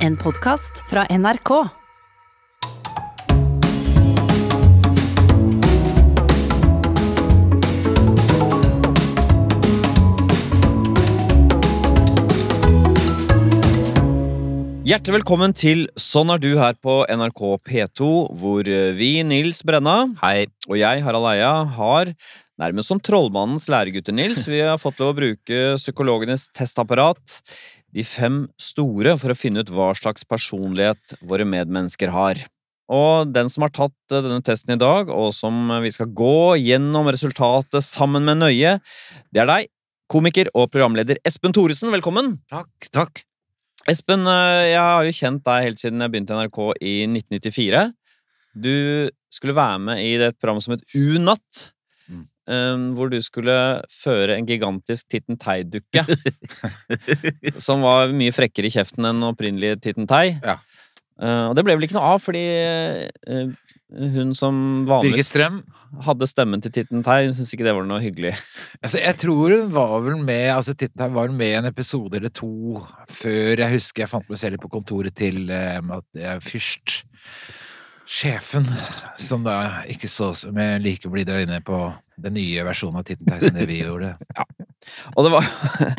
En podkast fra NRK. Hjertelig velkommen til Sånn er du her på NRK P2, hvor vi, Nils Brenna Hei. og jeg, Harald Eia, har nærmest som trollmannens læregutter, Nils. Vi har fått lov å bruke psykologenes testapparat, de fem store, for å finne ut hva slags personlighet våre medmennesker har. Og den som har tatt eh, denne testen i dag, og som vi skal gå gjennom resultatet sammen med nøye, det er deg, komiker og programleder Espen Thoresen. Velkommen! Takk, takk. Espen, eh, jeg har jo kjent deg helt siden jeg begynte i NRK i 1994. Du skulle være med i det programmet som het U-natt. Eh, hvor du skulle føre en gigantisk Titten Tei-dukke. som var mye frekkere i kjeften enn opprinnelig Titten Tei. Ja. Uh, og det ble vel ikke noe av, fordi uh, hun som vanligvis hadde stemmen til Titten Tei, hun syntes ikke det var noe hyggelig. Altså, jeg tror hun var vel med altså, Titten var med i en episode eller to før jeg husker jeg fant meg selv på kontoret til uh, fyrst sjefen, som da ikke så med like blide øyne på den nye versjonen av Titten Tei som det vi gjorde. Ja. Og, det var,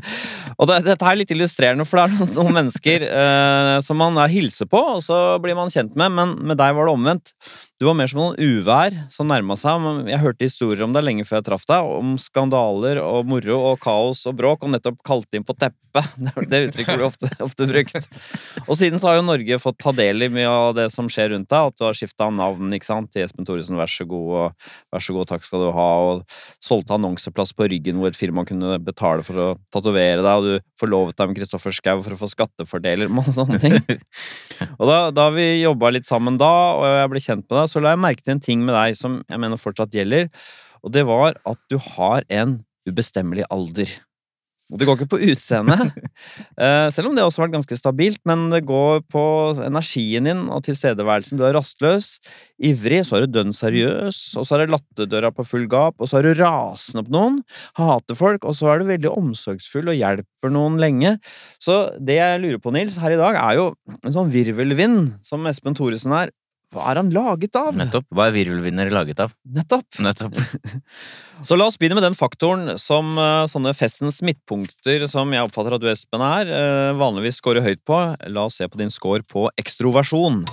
og det, dette er litt illustrerende, for det er noen, mennesker eh, som man hilser på, og så blir man kjent med, men med deg var det omvendt. Du var mer som noen uvær som nærma seg. Jeg hørte historier om deg lenge før jeg traff deg, om skandaler og moro og kaos og bråk, og nettopp kalte inn på teppet. Det, det uttrykket blir ofte, ofte brukt. Og siden så har jo Norge fått ta del i mye av det som skjer rundt deg, at du har skifta navn ikke sant, til Espen Thoresen, vær så god, og vær så god, takk skal du ha, og solgte annonseplass på ryggen hvor et firma kunne betale for å tatovere deg, og du forlovet deg med Kristoffer Schou for å få skattefordeler, masse sånne ting. Og da, da vi jobba litt sammen da, og jeg ble kjent med deg, så la jeg merke til en ting med deg som jeg mener fortsatt gjelder, og det var at du har en ubestemmelig alder. Og det går ikke på utseendet, eh, selv om det også har vært ganske stabilt, men det går på energien din og tilstedeværelsen. Du er rastløs, ivrig, så er du dønn seriøs, og så er det latterdøra på full gap, og så er du rasende på noen, hater folk, og så er du veldig omsorgsfull og hjelper noen lenge. Så det jeg lurer på, Nils, her i dag, er jo en sånn virvelvind som Espen Thoresen er. Hva er han laget av? Nettopp. Hva er virvelvinder laget av? Nettopp. Nettopp. Så la oss begynne med den faktoren som eh, sånne festens midtpunkter, som jeg oppfatter at du, Espen, er, eh, vanligvis scorer høyt på. La oss se på din score på ekstroversjon.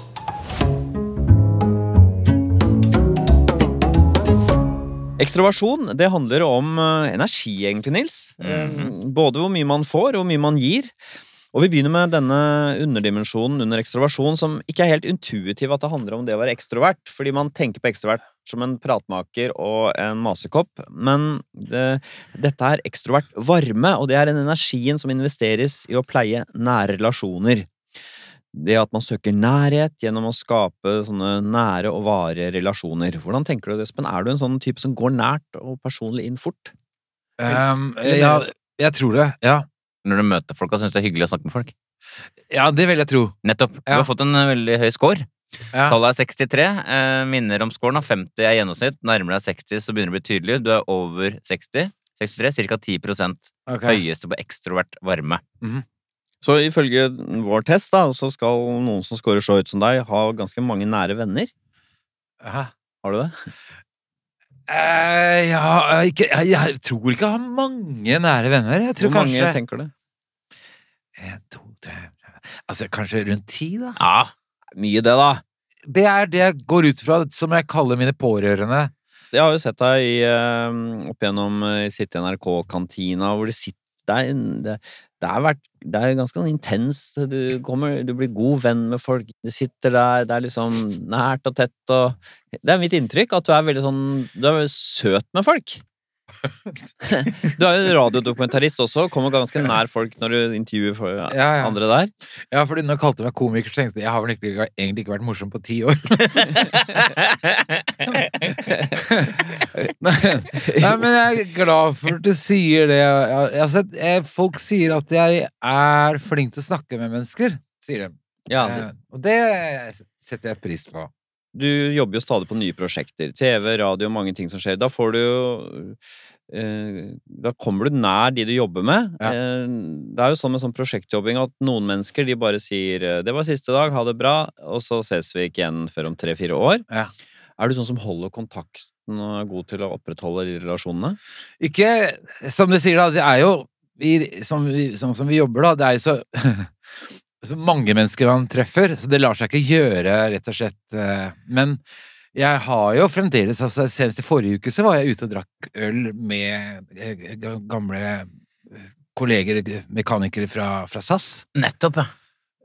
Ekstroversjon det handler om eh, energi, egentlig, Nils. Eh, Både hvor mye man får, og hvor mye man gir. Og vi begynner med denne underdimensjonen under ekstroversjon, som ikke er helt intuitiv at det handler om det å være ekstrovert, fordi man tenker på ekstrovert som en pratmaker og en masekopp, men det, dette er ekstrovert varme, og det er den energien som investeres i å pleie nære relasjoner. Det at man søker nærhet gjennom å skape sånne nære og varige relasjoner. Hvordan tenker du det, Espen? Er du en sånn type som går nært og personlig inn fort? Um, ja, jeg tror det. Ja. Når du møter folk og syns det er hyggelig å snakke med folk. ja, det vil jeg tro. Nettopp. Du Ja. har fått en eh, veldig høy score. Ja. Tallet er 63. Eh, minner om scoren. 50 er gjennomsnitt. Nærmer deg 60, så begynner det å bli tydelig. Du er over 60. 63, ca. 10 okay. høyeste på ekstrovert varme. Så ifølge vår test da, så skal noen som scorer så høyt som deg, ha ganske mange nære venner. Aha. Har du det? Eh, ja, ikke, jeg, jeg tror ikke jeg har mange nære venner. Jeg tror Hvor mange kanskje tenker du? En, to, tre Altså kanskje rundt ti, da. Ja, mye det, da. Det er det jeg går ut fra som jeg kaller mine pårørende. Jeg har jo sett deg i, eh, opp gjennom i Sitte NRK-kantina, hvor det sitter det er, en- det, det, vært, det er ganske intenst. Du, kommer, du blir god venn med folk. Du sitter der, det er liksom nært og tett. Og, det er mitt inntrykk at du er veldig sånn Du er veldig søt med folk. Du er jo radiodokumentarist også, kommer ganske nær folk når du intervjuer for, Ja, ja. andre der. Ja, fordi når du kalte meg komiker, så tenkte jeg jeg har vel egentlig, egentlig ikke vært morsom på ti år. men, nei, men jeg er glad for at du sier det. Jeg, jeg har sett, eh, folk sier at jeg er flink til å snakke med mennesker, sier de. Ja, Eh, og det setter jeg pris på. Du jobber jo stadig på nye prosjekter. TV, radio, mange ting som skjer. Da får du jo eh, Da kommer du nær de du jobber med. Ja. Eh, det er jo sånn med sånn prosjektjobbing at noen mennesker de bare sier eh, 'det var siste dag, ha det bra', og så ses vi ikke igjen før om tre-fire år. Ja. Er du sånn som holder kontakten og er god til å opprettholde de relasjonene? Ikke Som du sier, da, det er jo vi, som, vi, sånn som vi jobber, da, det er jo så mange mennesker man treffer, så det lar seg ikke gjøre, rett og slett. eh, Men jeg har jo fremdeles altså Senest i forrige uke så var jeg ute og drakk øl med eh, gamle eh, kolleger, mekanikere fra, fra SAS. Nettopp, ja.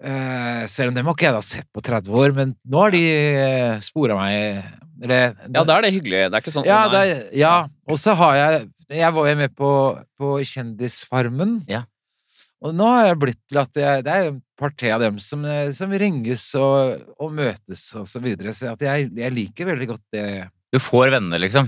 Uh, selv om dem har ikke jeg da sett på 30 år, men nå har de uh, spora meg det, Ja, da er det hyggelig. Det er ikke sånn ja, ja, og så har jeg Jeg var jo med på, på Kjendisfarmen. Ja. Og nå har jeg blitt til at jeg, det er et par-tre av dem som, eh, som ringes og, og møtes og så videre. Så jeg, jeg liker veldig godt det. Du får venner, liksom.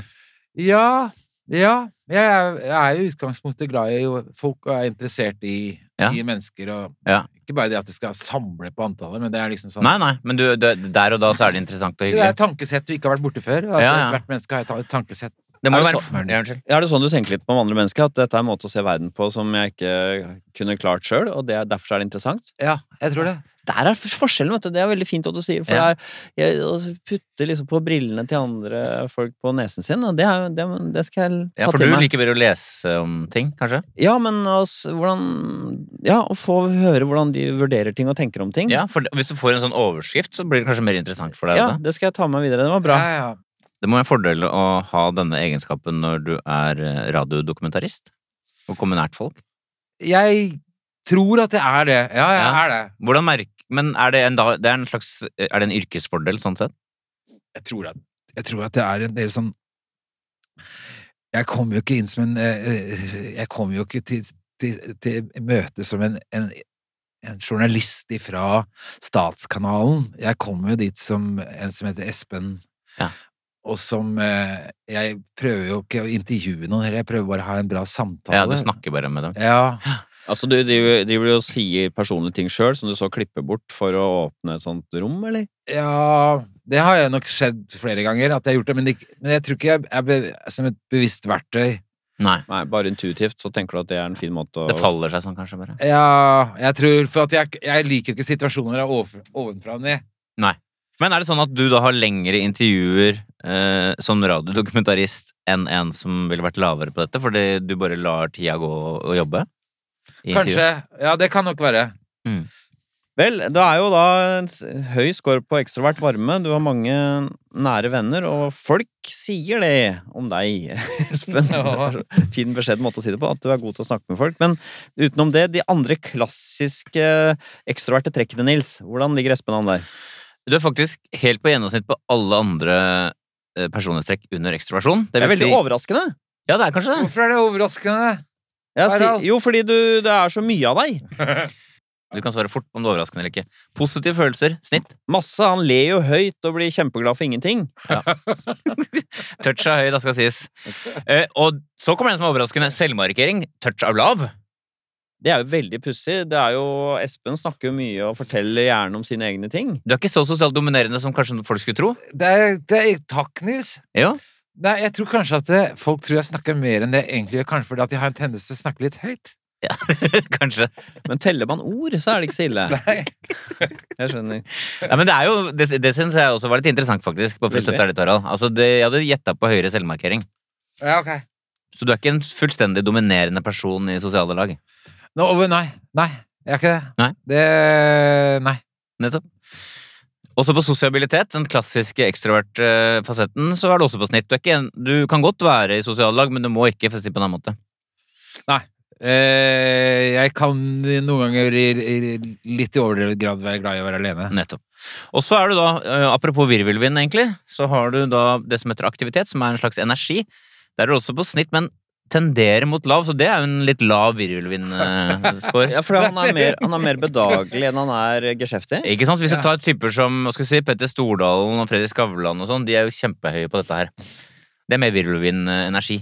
Ja, ja. Jeg er, jeg er jo i utgangspunktet glad i folk og er interessert i, Ja. i mennesker. Og Ja. ikke bare det at de skal samle på antallet, men det er liksom sånn Nei, nei, men du, du, der og da så er det interessant og Det er et tankesett du ikke har vært borte før. At Ja, ja. Hvert menneske har et tankesett. Det må Er det være sånn? ja, Er det sånn du tenker litt på om andre mennesker? At dette er en måte å se verden på som jeg ikke kunne klart sjøl, og det er, derfor er det interessant? Ja, jeg tror det. Der er forskjellen, vet du. Det er veldig fint at du sier. For Ja. jeg å putte liksom på brillene til andre folk på nesen sin, og det, er, det, det skal jeg ta Ja, for du liker bedre å lese om ting, kanskje? Ja, men altså, hvordan Ja, å få høre hvordan de vurderer ting og tenker om ting. Ja, for hvis du får en sånn overskrift, så blir det kanskje mer interessant for deg Ja, altså. det skal jeg ta med meg videre. Det var bra. Ja, ja. Det må være en fordel å ha denne egenskapen når du er eh, radiodokumentarist. Og kommer nært folk. Jeg tror at det er det. Ja, jeg Ja. er det. Hvordan merk... Men er det en, det er en slags Er det en yrkesfordel, sånn sett? Jeg tror at, jeg tror at det er en del sånn Jeg kommer jo ikke inn som en eh, eh, Jeg kommer jo ikke til, til, til møte som en, en, en journalist ifra Statskanalen. Jeg kommer jo dit som en som heter Espen. Ja. Og som eh, Jeg prøver jo ikke å intervjue noen heller, jeg prøver bare å ha en bra samtale. Ja, du snakker bare med dem. Ja, Altså, Du driver jo du og sier personlige ting sjøl, som du så klipper bort for å åpne et sånt rom, eller? Ja, det har jeg nok skjedd flere ganger, at jeg har gjort det, men, det, men jeg tror ikke jeg er be, som et bevisst verktøy. Nei. Nei, bare intuitivt så tenker du at det er en fin måte å Det faller seg sånn, kanskje, bare. Ja, jeg tror For at jeg, jeg liker jo ikke situasjoner ovenfra og ned. Men er det sånn at du da har lengre intervjuer eh, som radiodokumentarist enn en som ville vært lavere på dette, fordi du bare lar tida gå og jobbe? Kanskje. Ja, det kan nok være. Vel, det er jo da en høy score på ekstrovert varme. Du har mange nære venner, og folk sier det om deg, Espen. Fin beskjeden måte å si det på, at du er god til å snakke med folk. Men utenom det, de andre klassiske ekstroverte trekkene, Nils. Hvordan ligger Espen an der? Du er faktisk helt på gjennomsnitt på alle andre eh, personlighetstrekk under ekstroversjon. Det er veldig si, overraskende. Ja, det er kanskje det. Hvorfor er det overraskende? Harald? jo, fordi du, det er så mye av deg. Du kan svare fort om det er overraskende eller ikke. Positive følelser, snitt. Masse. Han ler jo høyt og blir kjempeglad for ingenting. Touch av høy, da skal sies. Eh, og så kommer den som er overraskende. Selvmarkering. Touch av lav. Det er jo veldig pussig. Det er jo Espen snakker jo mye og forteller gjerne om sine egne ting. Du er ikke så sosialt dominerende som kanskje folk skulle tro. Det er, det er, takk, Nils. Ja. Nei, jeg tror kanskje at det, folk tror jeg snakker mer enn det jeg egentlig gjør, kanskje fordi at jeg har en tendens til å snakke litt høyt. Ja, kanskje. Men teller man ord, så er det ikke så ille. Nei. Jeg skjønner. Ja, men det er jo, det, det synes jeg også var litt interessant, faktisk. På litt, Harald. Altså, det, jeg hadde gjetta på høyere selvmarkering. Ja, ok. Så du er ikke en fullstendig dominerende person i sosiale lag. Nå, nei. Nei, jeg er ikke det. Nei. Det Nei. Nettopp. Også på sosialitet, den klassiske ekstroverte eh, fasetten, så er du også på snitt. Du, en, du kan godt være i sosiale lag, men du må ikke, det på en annen måte. Eh, jeg kan noen ganger i, litt i overdrevet grad være glad i å være alene. Nettopp. Og så er du da, eh, apropos virvelvind, egentlig, så har du da det som heter aktivitet, som er en slags energi. Der er du også på snitt, men tenderer mot lav, så det er jo en litt lav virvelvind-score. Ja, for han er, mer, han er mer bedagelig enn han er geskjeftig. Ikke sant? Hvis du tar typer som hva skal si, Petter Stordalen og Fredrik Skavlan og sånn, de er jo kjempehøye på dette her. Det er mer virvelvind-energi.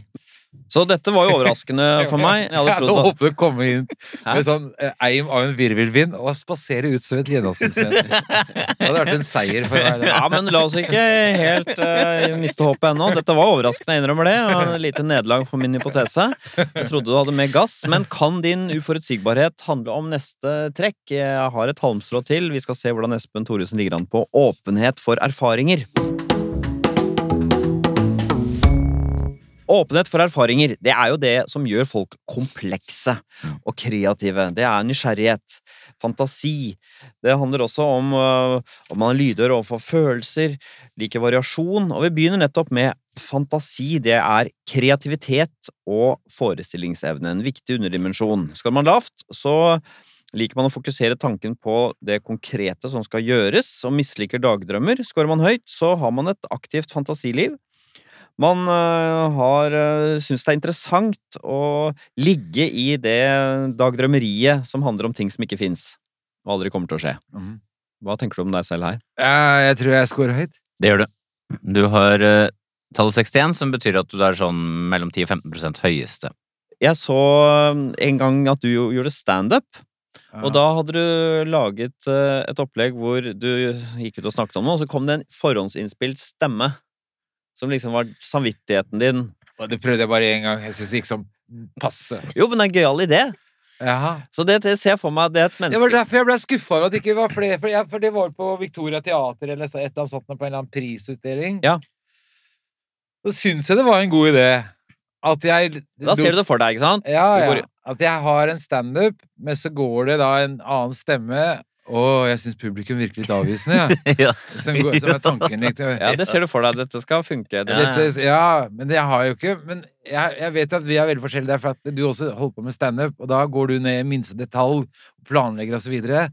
Så dette var jo overraskende for meg. Jeg hadde trodd at å komme inn med sånn eh, eim av en virvelvind og spasere ut som et gjennomsnittsmenneske. Det hadde vært en seier for meg. Ja, men la oss ikke helt uh, miste håpet ennå. Dette var overraskende, jeg innrømmer det. Et lite nederlag for min hypotese. Jeg trodde du hadde mer gass. Men kan din uforutsigbarhet handle om neste trekk? Jeg har et halmstrå til. Vi skal se hvordan Espen Thoresen ligger an på åpenhet for erfaringer. Åpenhet for erfaringer, det er jo det som gjør folk komplekse og kreative. Det er nysgjerrighet, fantasi. Det handler også om øh, om man er lydhør overfor følelser, liker variasjon, og vi begynner nettopp med fantasi. Det er kreativitet og forestillingsevne, en viktig underdimensjon. Skal man lavt, så liker man å fokusere tanken på det konkrete som skal gjøres, og misliker dagdrømmer. Skårer man høyt, så har man et aktivt fantasiliv. Man øh, har syntes det er interessant å ligge i det dagdrømmeriet som handler om ting som ikke fins, og aldri kommer til å skje. Mhm. Hva tenker du om deg selv her? Jeg tror jeg scorer høyt. Det gjør du. Du har eh, tallet 61, som betyr at du er sånn mellom 10 og 15% høyeste. Jeg så en gang at du jo- gjorde standup, og da hadde du laget et opplegg hvor du gikk ut og snakket om noe, og så kom det en forhåndsinnspilt stemme. Som liksom var samvittigheten din. Og det prøvde jeg bare én gang. Jeg syns det gikk som passe. Jo, men det er en gøyal idé! Jaha. Så det, det ser jeg for meg, det er et menneske Det var derfor jeg ble skuffa over at det ikke var flere. For, jeg, for det var på Victoria Teater eller et eller annet sånt på en eller annen prisutdeling. Ja. Så syns jeg det var en god idé at jeg Da ser du det for deg, ikke sant? Ja, ja. At jeg har en standup, men så går det da en annen stemme Å, jeg syns publikum virker litt avvisende, jeg. ja. Som, går- som er tanken litt Ja, det ser du for deg. Dette skal funke. Det. Dette- ja, men det har jeg jo ikke. Men jeg, jeg vet jo at vi er veldig forskjellige der, for at du også holder på med standup, og da går du ned i minste detalj, planlegger og så videre.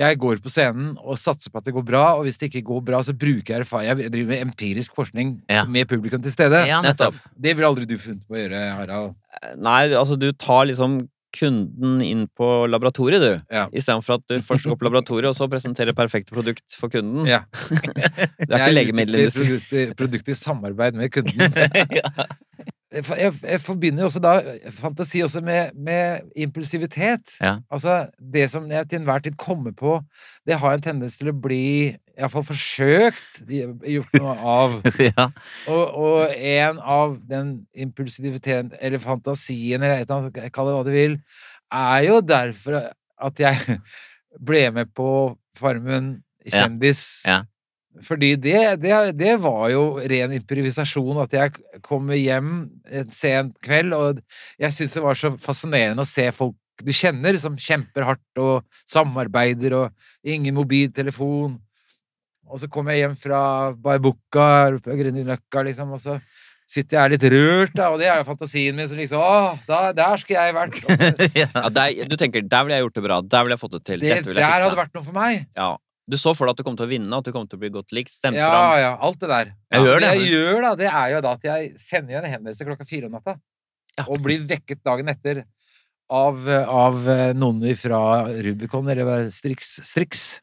Jeg går på scenen og satser på at det går bra, og hvis det ikke går bra, så bruker jeg erfaring. Jeg driver med empirisk forskning Ja. med publikum til stede. ja, nettopp. Det ville aldri du funnet på å gjøre, Harald. Nei, altså du tar liksom kunden inn på laboratoriet, du. Ja. Istedenfor at du først går på laboratoriet, og så presenterer perfekte produkt for kunden. Ja. Det er ikke legemiddelindustri. produkt i samarbeid med kunden. Jeg, jeg, jeg forbinder jo også da fantasi også med, med impulsivitet. Ja. Altså, det som jeg til enhver tid kommer på, det har en tendens til å bli iallfall forsøkt gjort noe av. ja. Og, og en av den impulsiviteten, eller fantasien, eller et eller annet, kall det hva du vil, er jo derfor at jeg ble med på Farmen kjendis. Ja. Fordi det, det, det var jo ren improvisasjon, at jeg kommer hjem en sen kveld, og jeg syns det var så fascinerende å se folk du kjenner, som kjemper hardt og samarbeider, og ingen mobiltelefon. Og så kommer jeg hjem fra Barbuca på Grünerløkka, liksom, og så sitter jeg litt rørt, da, og det er jo fantasien min, så liksom Å, da, der skulle jeg vært! Så, ja. Der, du tenker 'der ville jeg gjort det bra', 'der ville jeg fått det til', det, der hadde vært noe for meg. Ja. Du så for deg at du kom til å vinne, at du kom til å bli godt likt, stemt Ja, fram. ja, alt det der. Jeg gjør det, jeg gjør, da, det er jo da at jeg sender jo en henvendelse klokka fire om natta, Ja. og blir vekket dagen etter av, av noen fra Rubicon, eller Strix, Strix,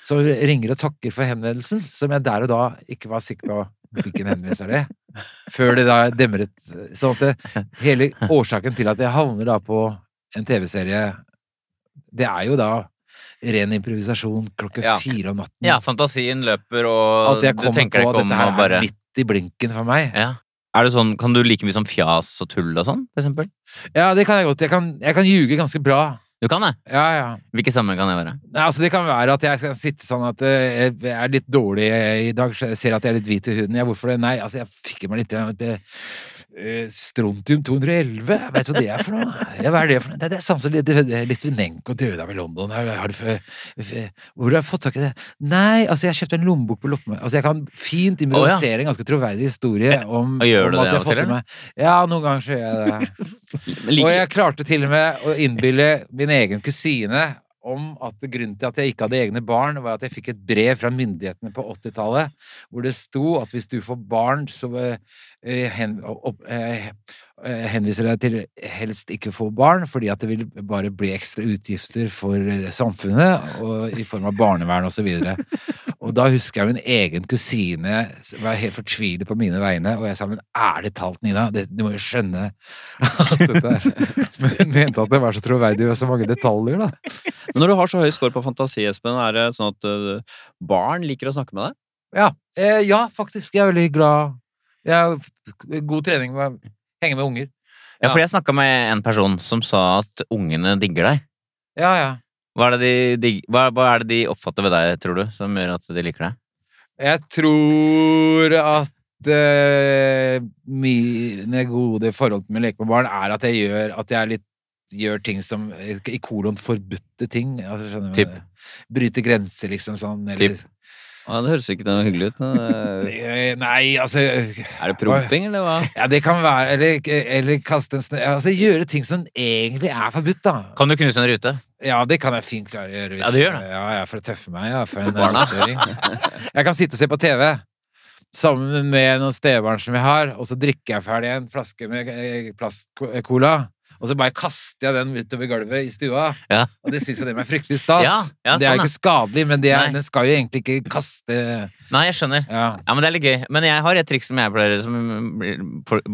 som ringer og takker for henvendelsen, som jeg der og da ikke var sikker på hvilken henvendelse er det, før det da demret. Sånn at det, hele årsaken til at jeg havner da på en TV-serie, det er jo da ren improvisasjon klokka Ja. fire om natten. ja, fantasien løper, og At jeg du kommer tenker på deg at ikke om dette her bare er midt i blinken for meg. ja. Er det sånn, Kan du like mye som fjas og tull og sånn, for eksempel? Ja, det kan jeg godt. Jeg kan, jeg kan ljuge ganske bra. Du kan det? Ja, ja. Hvilke sammenheng kan det være? Nei, altså Det kan være at jeg skal sitte sånn at eh, jeg er litt dårlig i dag. Jeg ser at jeg er litt hvit i huden. Ja, hvorfor det? Nei, altså jeg fikk meg litt Strontium 211. Vet du hva det er for noe? Ja, hva er det for noe? Det, det er sånn som litt, litt Vinenko døde av i London. Har, har du, hvor har du fått tak i det? Nei, altså jeg kjøpte en lommebok på loppemarkedet. Altså jeg kan fint improvisere en ganske troverdig historie om, gjør om du at det jeg har fått det meg Ja, noen ganger så gjør jeg det. Og jeg klarte til og med å innbille min egen kusine om at grunnen til at jeg ikke hadde egne barn, var at jeg fikk et brev fra myndighetene på 80-tallet hvor det sto at hvis du får barn, så eh, eh, eh, henviser jeg til helst ikke få barn, fordi at det vil bare bli ekstra utgifter for samfunnet, i form av barnevern og så. Og da husker jeg min egen kusine var helt fortvilet på mine vegne, og jeg sa men ærlig talt, Nina, det, du må jo skjønne at dette Men hun mente at det var så troverdig og så mange detaljer, da. Men når du har så høy score på fantasi, Espen, er det sånn at øh, barn liker å snakke med deg? Ja, eh, ja faktisk. Jeg er veldig glad Jeg har god trening med å henge med unger. Ja, fordi jeg snakka med en person som sa at ungene digger deg. Ja, ja. Hva er, det de, hva, hva er det de oppfatter ved deg, tror du, som gjør at de liker deg? Jeg tror at uh, mine gode forhold med å leke med barn er at jeg gjør at jeg er litt Gjør ting som i kolon forbudte ting. Altså? Typ? Bryte grenser, liksom sånn. Eller, Typ? Ja, det høres ikke noe hyggelig ut. øh, Eh, Nei, altså Er det promping, eller hva? Ja, det kan være Eller, eller kaste en snø Altså gjøre ting som egentlig er forbudt, da. Kan du knuse en rute? Ja, det kan jeg fint klare å gjøre. Hvis, Ja, det gjør det. Ja, ja, for å tøffe meg. Ja, for en. Jeg kan sitte og se på TV sammen med noen stebarn som jeg har, og så drikker jeg ferdig en flaske med eh, plastcola. Og så bare kaster jeg den utover gulvet i stua. Ja. Og det syns jeg dem er fryktelig stas. Ja, ja, det er sånn, jo ikke skadelig, men det er, den skal jo egentlig ikke kaste Nei, jeg skjønner. Ja. Ja, men det er litt gøy. Men jeg har et triks som jeg pleier Som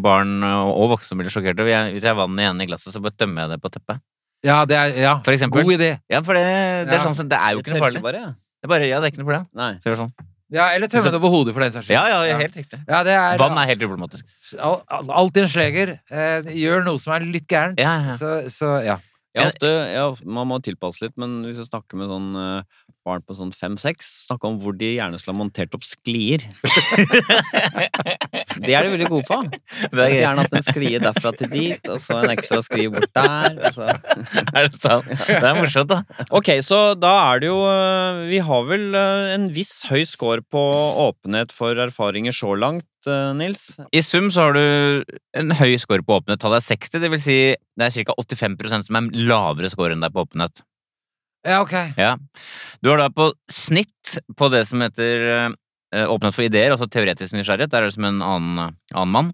barn og voksne blir sjokkert over. Hvis jeg har vann igjen i glasset, så bare tømmer jeg det på teppet. Ja, det er ja. For eksempel. God idé. Ja, for det, det er Ja. sånn det er jo ikke noe farlig. Bare, ja. Det er bare, ja, det er ikke noe problem. Nei. Så sånn. Ja, eller tømme det over hodet, for den saks skyld. Ja, ja, helt riktig. Ja, det er, Vann er helt uproblematisk. al- al- alltid en sleger. Eh, gjør noe som er litt gærent. Ja, ja. Så, så ja. Jeg ofte, jeg, man må tilpasse litt, men hvis jeg snakker med sånn øh, barn på sånn fem-seks, snakke om hvor de gjerne skulle ha montert opp sklier. det er de veldig gode på. Skulle gjerne hatt en sklie derfra til dit, og så en ekstra sklie bort der. Altså. Er det sant? Det er morsomt, da. Ok, så da er det jo øh, Vi har vel øh, en viss høy score på åpenhet for erfaringer så langt, øh, Nils. I sum så har du en høy score på åpenhet. Tallet er 60, det vil si det er ca. 85% som er lavere score enn deg på åpenhet. Ja, ok. Ja. Du har da på snitt på det som heter eh, åpnet for ideer, altså teoretisk nysgjerrighet. Der er det som en annen, annen mann.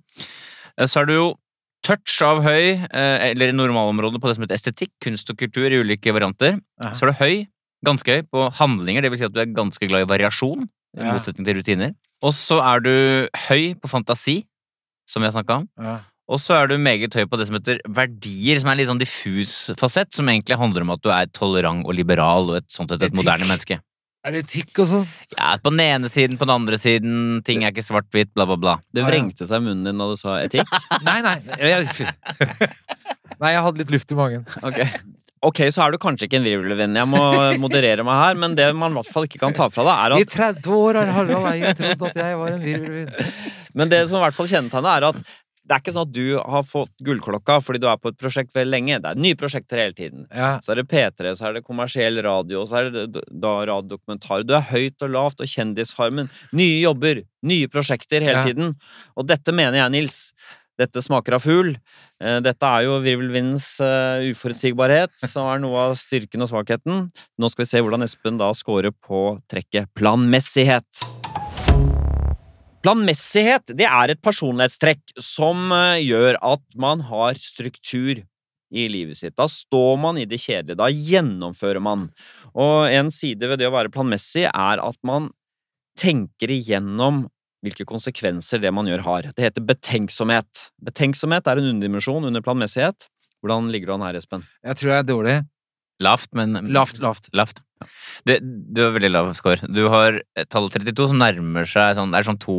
Eh, Så er du jo touch av høy, eh, eller normalområdet på det som heter estetikk, kunst og kultur i ulike varianter. Aha. Så er du høy, ganske høy, på handlinger, det vil si at du er ganske glad i variasjon, i Ja. motsetning til rutiner. Og så er du høy på fantasi, som vi har snakka om. Ja. Og så er du meget høy på det som heter verdier, som er en litt sånn diffus fasett, som egentlig handler om at du er tolerant og liberal og et sånt et, et moderne menneske. Er det etikk og sånn? Ja, på den ene siden, på den andre siden, ting er ikke svart-hvitt, bla, bla, bla. Det vrengte seg i munnen din da du sa etikk. Nei, nei. Jeg, nei, jeg hadde litt luft i magen. Ok, Ok, så er du kanskje ikke en virvelvenn. Jeg må moderere meg her, men det man i hvert fall ikke kan ta fra deg, er at I at 30 år har Harald Eia trodd at jeg var en virvelvenn. Men det som i hvert fall kjennetegner, er at det er ikke sånn at du har fått gullklokka fordi du er på et prosjekt veldig lenge. Det er nye prosjekter hele tiden. Ja. Så er det P3, så er det kommersiell radio, så er det da radiodokumentar. Du er høyt og lavt og Kjendisfarmen. Nye jobber, nye prosjekter hele Ja. tiden. Og dette mener jeg, Nils. Dette smaker av fugl. Eh, Dette er jo virvelvindens eh, uforutsigbarhet, som er noe av styrken og svakheten. Nå skal vi se hvordan Espen da scorer på trekket planmessighet. Planmessighet det er et personlighetstrekk som eh, gjør at man har struktur i livet sitt. Da står man i det kjedelige. Da gjennomfører man. Og en side ved det å være planmessig er at man tenker igjennom hvilke konsekvenser det man gjør, har. Det heter betenksomhet. Betenksomhet er en underdimensjon under planmessighet. Hvordan ligger du an her, Espen? Jeg tror jeg er dårlig. Lavt, men Lavt, lavt. Lavt. Du, du har veldig lav score. Du har tallet 32, som nærmer seg sånn Det er sånn 2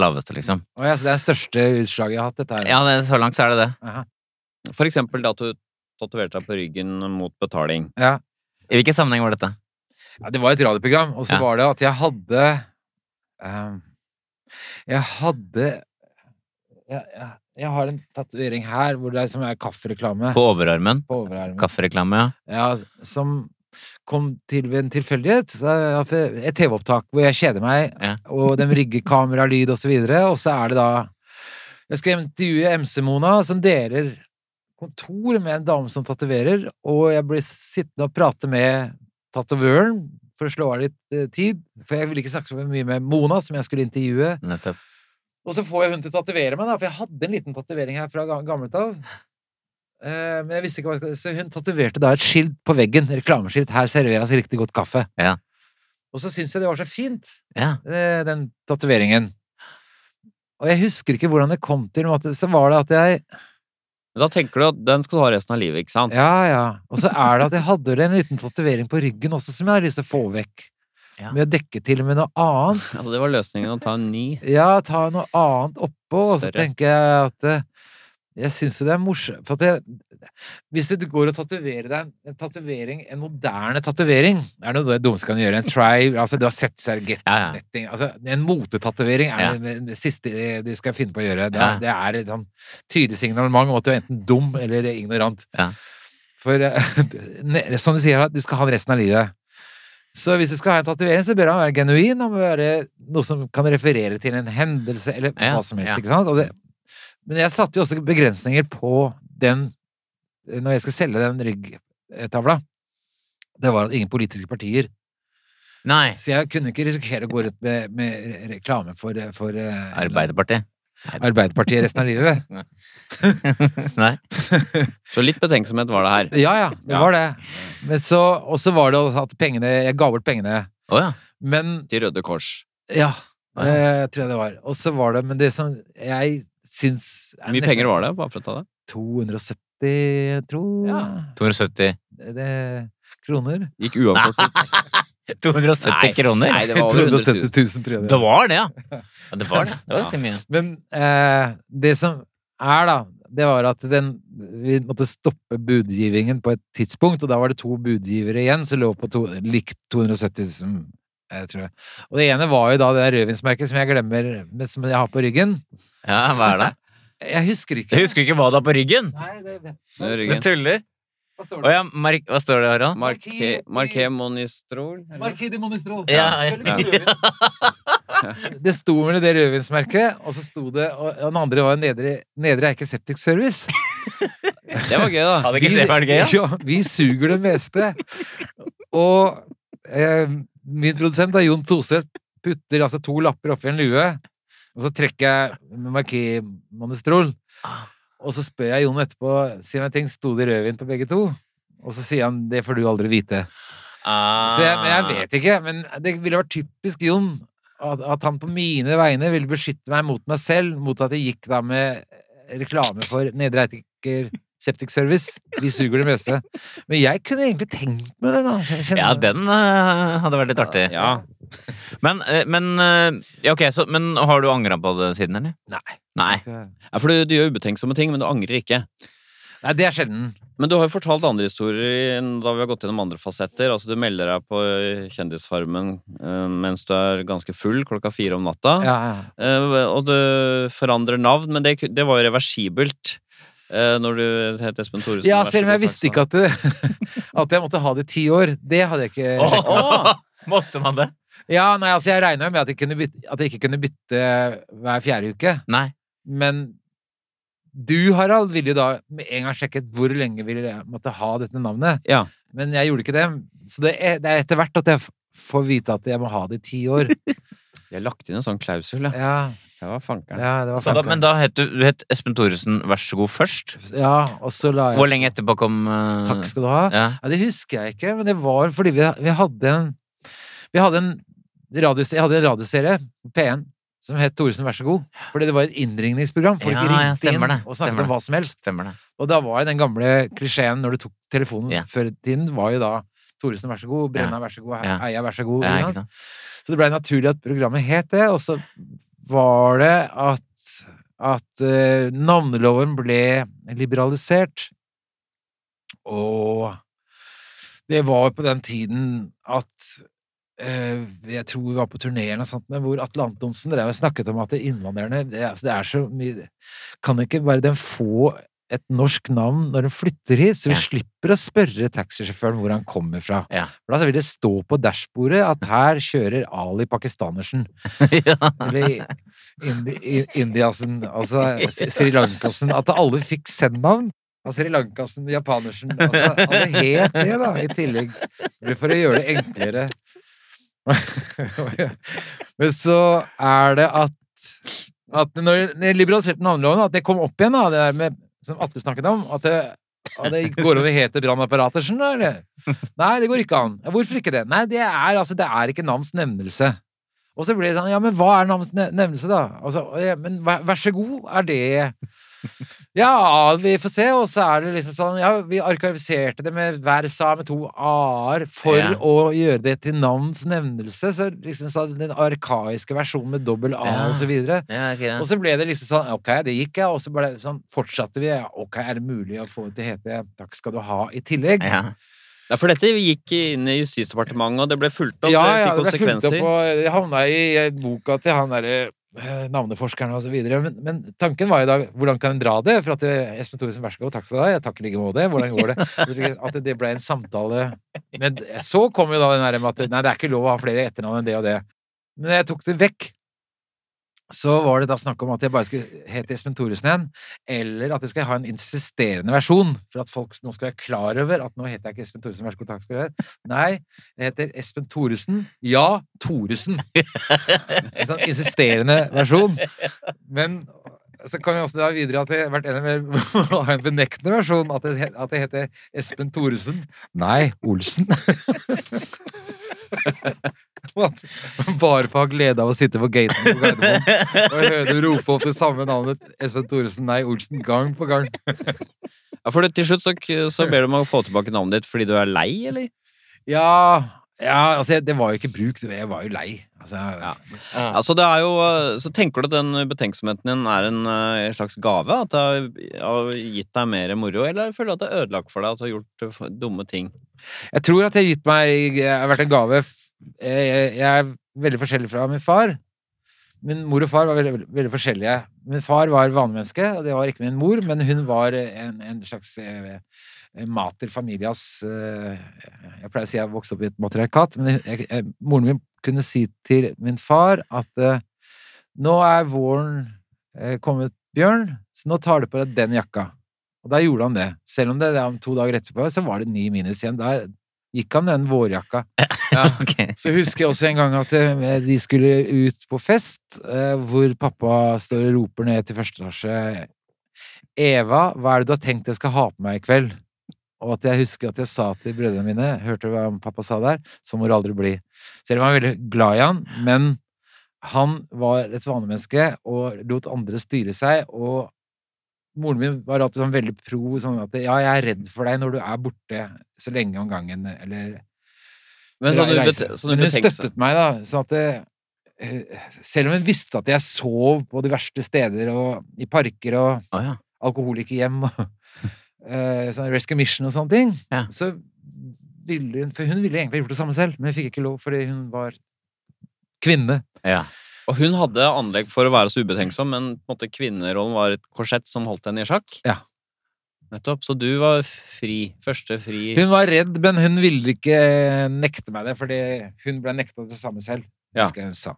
laveste, liksom. Oh, ja, så det er det største utslaget jeg har hatt, dette her. Ja, det, så langt så er det det. Aha. For eksempel da du tatoverte deg på ryggen mot betaling. Ja. I hvilken sammenheng var dette? Ja, det var et radioprogram, og så Ja. var det at jeg hadde um, Jeg hadde jeg, jeg, jeg har en tatovering her hvor det er som er kaffereklame På overarmen? på overarmen. Kaffereklame, ja. Ja, som kom til ved en tilfeldighet. Et TV-opptak hvor jeg kjeder meg, Ja. og de rigger kamera, lyd og så og så er det da Jeg skal intervjue MC-Mona, som deler kontor med en dame som tatoverer, og jeg blir sittende og prate med tatovøren for å slå av litt eh, tid, for jeg ville ikke snakke så mye med Mona, som jeg skulle intervjue. Nettopp. Og så får jeg hun til å tatovere meg, da, for jeg hadde en liten tatovering her fra ga- gammelt av. Eh, men jeg visste ikke hva Så hun tatoverte da et skilt på veggen, reklameskilt. 'Her serveres riktig godt kaffe'. Ja. Og så syns jeg det var så fint, Ja. eh, den tatoveringen. Og jeg husker ikke hvordan det kom til, men så var det at jeg men Da tenker du at den skal du ha resten av livet, ikke sant? Ja, ja. Og så er det at jeg hadde en liten tatovering på ryggen også som jeg hadde lyst til å få vekk. Ja. Med å dekke til med noe annet. Altså, det var løsningen å ta en ny. Ja, ta noe annet oppå, og så tenker jeg at eh, jeg syns det er morsomt For at jeg, hvis du går og tatoverer deg en, tatovering, en moderne tatovering Det er noe det dummeste du kan gjøre. En try Altså, du har sett Sergett Ja, ja. altså, En motetatovering er Ja. det, det siste du skal finne på å gjøre. Det, Ja. er- det er et sånn tydelig signalement om at du er enten dum eller ignorant. For eh, som du sier, du skal ha den resten av livet. Så hvis du skal ha en tatovering, så bør den være genuin. Den må være noe som kan referere til en hendelse, eller hva som helst. ikke sant? Og det, men jeg satte jo også begrensninger på den når jeg skal selge den ryggtavla. Det var at ingen politiske partier Nei. Så jeg kunne ikke risikere å gå ut med, med reklame for, for eh, Arbeiderpartiet. Arbeiderpartiet resten av livet. Nei. Så litt betenksomhet var det her. Ja, ja, det Ja. var det. Men så, og så var det at pengene Jeg ga bort pengene. Oh, ja. Men Til Røde Kors. Ja, Ja. Jeg tror jeg det var. Og så var det Men det som jeg syns Hvor mye penger var det, bare for å ta det? 270, jeg tror Ja. 270 det, det, kroner. Gikk uavkortet. ut. 270 Nei, kroner? nei, det var over 100 000. 270 000, tror jeg det Det var det, ja! ja det var det. Det var Ja. ganske mye. Men eh, det som er, da, det var at den Vi måtte stoppe budgivingen på et tidspunkt, og da var det to budgivere igjen som lå på to, likt 270 000, jeg tror jeg. Og det ene var jo da det rødvinsmerket som jeg glemmer, men som jeg har på ryggen. Ja, hva er det? Jeg husker ikke. Jeg husker ikke hva du har på ryggen! Nei, det vet jeg. Du tuller! Hva står det? ja, Mark, hva står det, Harald? Marqué Monistrol? Marqué de Monistrol. Ja, ja. Det sto med det rødvinsmerket, og så sto det Og den andre var Nedre, Nedre Eike Septic Service. Det var gøy, da. Hadde ikke det vært gøy? Ja, vi suger det meste. Og eh, min produsent, da, Jon Toseth, putter altså to lapper oppi en lue, og så trekker jeg Marquis Monestrol. Og så spør jeg Jon etterpå sier han ting, sto det rødvin på begge to. Og så sier han det får du aldri vite. Så jeg, jeg vet ikke, men det ville vært typisk Jon at, at han på mine vegne ville beskytte meg mot meg selv, mot at jeg gikk da med reklame for Nedre Eitiker Septic Service. Vi suger det meste. Men jeg kunne egentlig tenkt meg det, da. Kjenner- Ja, den uh, hadde vært litt artig. Ja. Men, uh, men uh, ja, okay, så, Men har du angra på det siden, eller? Nei. Nei. ja, for du, du gjør ubetenksomme ting, men du angrer ikke. Nei, det er sjelden. Men du har jo fortalt andre historier da vi har gått gjennom andre fasetter. Altså, du melder deg på Kjendisfarmen mens du er ganske full klokka fire om natta. Ja, ja. Eh, og du forandrer navn, men det, det var jo reversibelt. Eh, når du het Espen Thoresen. ja selv om jeg visste ikke at, du, at jeg måtte ha det i ti år. Det hadde jeg ikke sjekket. Åh, Måtte man det? Ja, nei, altså Jeg regna med at jeg, kunne bytte, at jeg ikke kunne bytte hver fjerde uke. Nei. Men du, Harald, ville jo da med en gang sjekket hvor lenge ville jeg måtte ha dette navnet. Ja. Men jeg gjorde ikke det. Så det er, det er etter hvert at jeg får vite at jeg må ha det i ti år. De har lagt inn en sånn klausul, ja. Ja, Det var fankeren. ja det var fankeren. da, men da het du, du het Espen Thoresen Vær så god først. Ja, og så la jeg Hvor lenge etterpå kom uh... Takk skal du ha. Ja. Ja, det husker jeg ikke, men det var fordi vi, vi hadde en Vi hadde en radios, Jeg hadde en radioserie P1 som het Thoresen vær så god. Fordi det var et innringningsprogram. Folk Ja, ringte inn stemmer det, og snakket om hva som helst. Stemmer det. Og da var den gamle klisjeen når du tok telefonen Ja. før tiden, var jo da Thoresen vær så god, Brenna vær så god. Eia vær så god. Ja? Så det blei naturlig at programmet het det, og så var det at at eh, navneloven ble liberalisert. Og det var på den tiden at eh, Jeg tror vi var på turné og sånt, hvor Atle Antonsen snakket om at innvandrerne det, altså, det er så mye Kan ikke bare den få et norsk navn når de flytter hit, så vi Ja. slipper å spørre taxisjåføren hvor han kommer fra. Ja. For da vil det stå på dashbordet at her kjører Ali Pakistanersen. ja. Eller Indi, Indiasen, altså Sri Lankasen. At alle fikk send-navn. av Sri Lankasen, Japanersen altså, Alle het det, da, i tillegg. For å gjøre det enklere. Men så er det at, at når jeg liberaliserte navneloven, at det kom opp igjen, da, det der med som Atle snakket om, at det, at det går over hete brannapparater, skjønner du? Nei, det går ikke an. Hvorfor ikke det? Nei, det er altså, det er ikke navns nevnelse. Og så ble det sånn, ja, men hva er navns nevnelse, da? Altså, ja, men vær, vær så god, er det Ja, vi får se, og så er det liksom sånn, ja, vi arkiviserte det med hver sa med to a-er for Ja. å gjøre det til navns nevnelse, så liksom sånn den arkaiske versjonen med dobbel a Ja. og så videre. Ja, okay, det. Og så ble det liksom sånn, ok, det gikk, ja, og så ble det sånn, fortsatte vi, ja, ok, er det mulig å få det til hete takk skal du ha i tillegg? Ja. Ja, for dette gikk inn i Justisdepartementet, og det ble fulgt opp. Ja, det ja, fikk det ble fulgt konsekvenser. opp, og det havna i boka til han derre eh, navneforskeren og videre. Men, men tanken var jo da, hvordan kan en dra det? For at eh, Espen Thoresen, vær så god, takk skal du ha, jeg takker like måte, hvordan går det? At det ble en samtale. Men så kom jo da den derre med at nei, det er ikke lov å ha flere etternavn enn det og det. Men jeg tok det vekk, så var det da snakk om at jeg bare skulle hete Espen Thoresen igjen, eller at jeg skal ha en insisterende versjon, for at folk nå skal være klar over at nå heter jeg ikke Espen Thoresen, vær så god, takk skal du ha. Nei, jeg heter Espen Thoresen. Ja, Thoresen. En sånn insisterende versjon. Men så kan vi også da videre at jeg har vært enig med å ha en benektende versjon, at jeg, at jeg heter Espen Thoresen. Nei, Olsen. Bare for å ha glede av å sitte på gaten på Gardermoen og høre du rope opp det samme navnet Espen Thoresen, nei, Olsen, gang på gang. Ja, for det, til slutt så, så ber du om å få tilbake navnet ditt fordi du er lei, eller? Ja, ja altså, det var jo ikke bruk, jeg var jo lei. Altså, Ja. Altså, det er jo eh, Så tenker du at den betenksomheten din er en en slags gave? At det har, gitt deg mer moro, eller føler du at det er ødelagt for deg at du har gjort eh, dumme ting? Jeg tror at jeg har gitt meg Jeg har vært en gave Jeg, er veldig forskjellig fra min far. Min mor og far var veldig, veldig, veldig forskjellige. Min far var vanemenneske, og det var ikke min mor, men hun var en, en slags eh, mater familias eh, Jeg pleier å si jeg vokste opp i et matriarkat, men jeg, jeg, moren min kunne si til min far at eh, nå er våren eh, kommet, Bjørn, så nå tar du på deg den jakka. Og da gjorde han det. Selv om det, det om to dager etterpå så var det ni minus igjen. Da gikk han den vårjakka. ok. Så husker jeg også en gang at eh, de skulle ut på fest, eh, hvor pappa står og roper ned til første etasje Eva, hva er det du har tenkt jeg skal ha på meg i kveld? Og at jeg husker at jeg sa til brødrene mine, hørte du hva pappa sa der? Så må du aldri bli. Selv om jeg var veldig glad i han, men han var et vanemenneske og lot andre styre seg, og moren min var alltid sånn veldig pro, sånn at ja, jeg er redd for deg når du er borte så lenge om gangen, eller Men sånn sånn Men hun støttet meg, da. Sånn at det, eh, selv om hun visste at jeg sov på de verste steder, og i parker og ah, ja. alkoholikerhjem og eh, sånn Rescue Mission og sånne ting, Ja. så ville hun For hun ville egentlig gjort det samme selv, men hun fikk ikke lov fordi hun var kvinne. ja. Og hun hadde anlegg for å være så ubetenksom, men på en måte kvinnerollen var et korsett som holdt henne i sjakk. Ja. Nettopp. Så du var fri. Første fri Hun var redd, men hun ville ikke nekte meg det, fordi hun ble nekta det samme selv. Ja. husker jeg hun sa.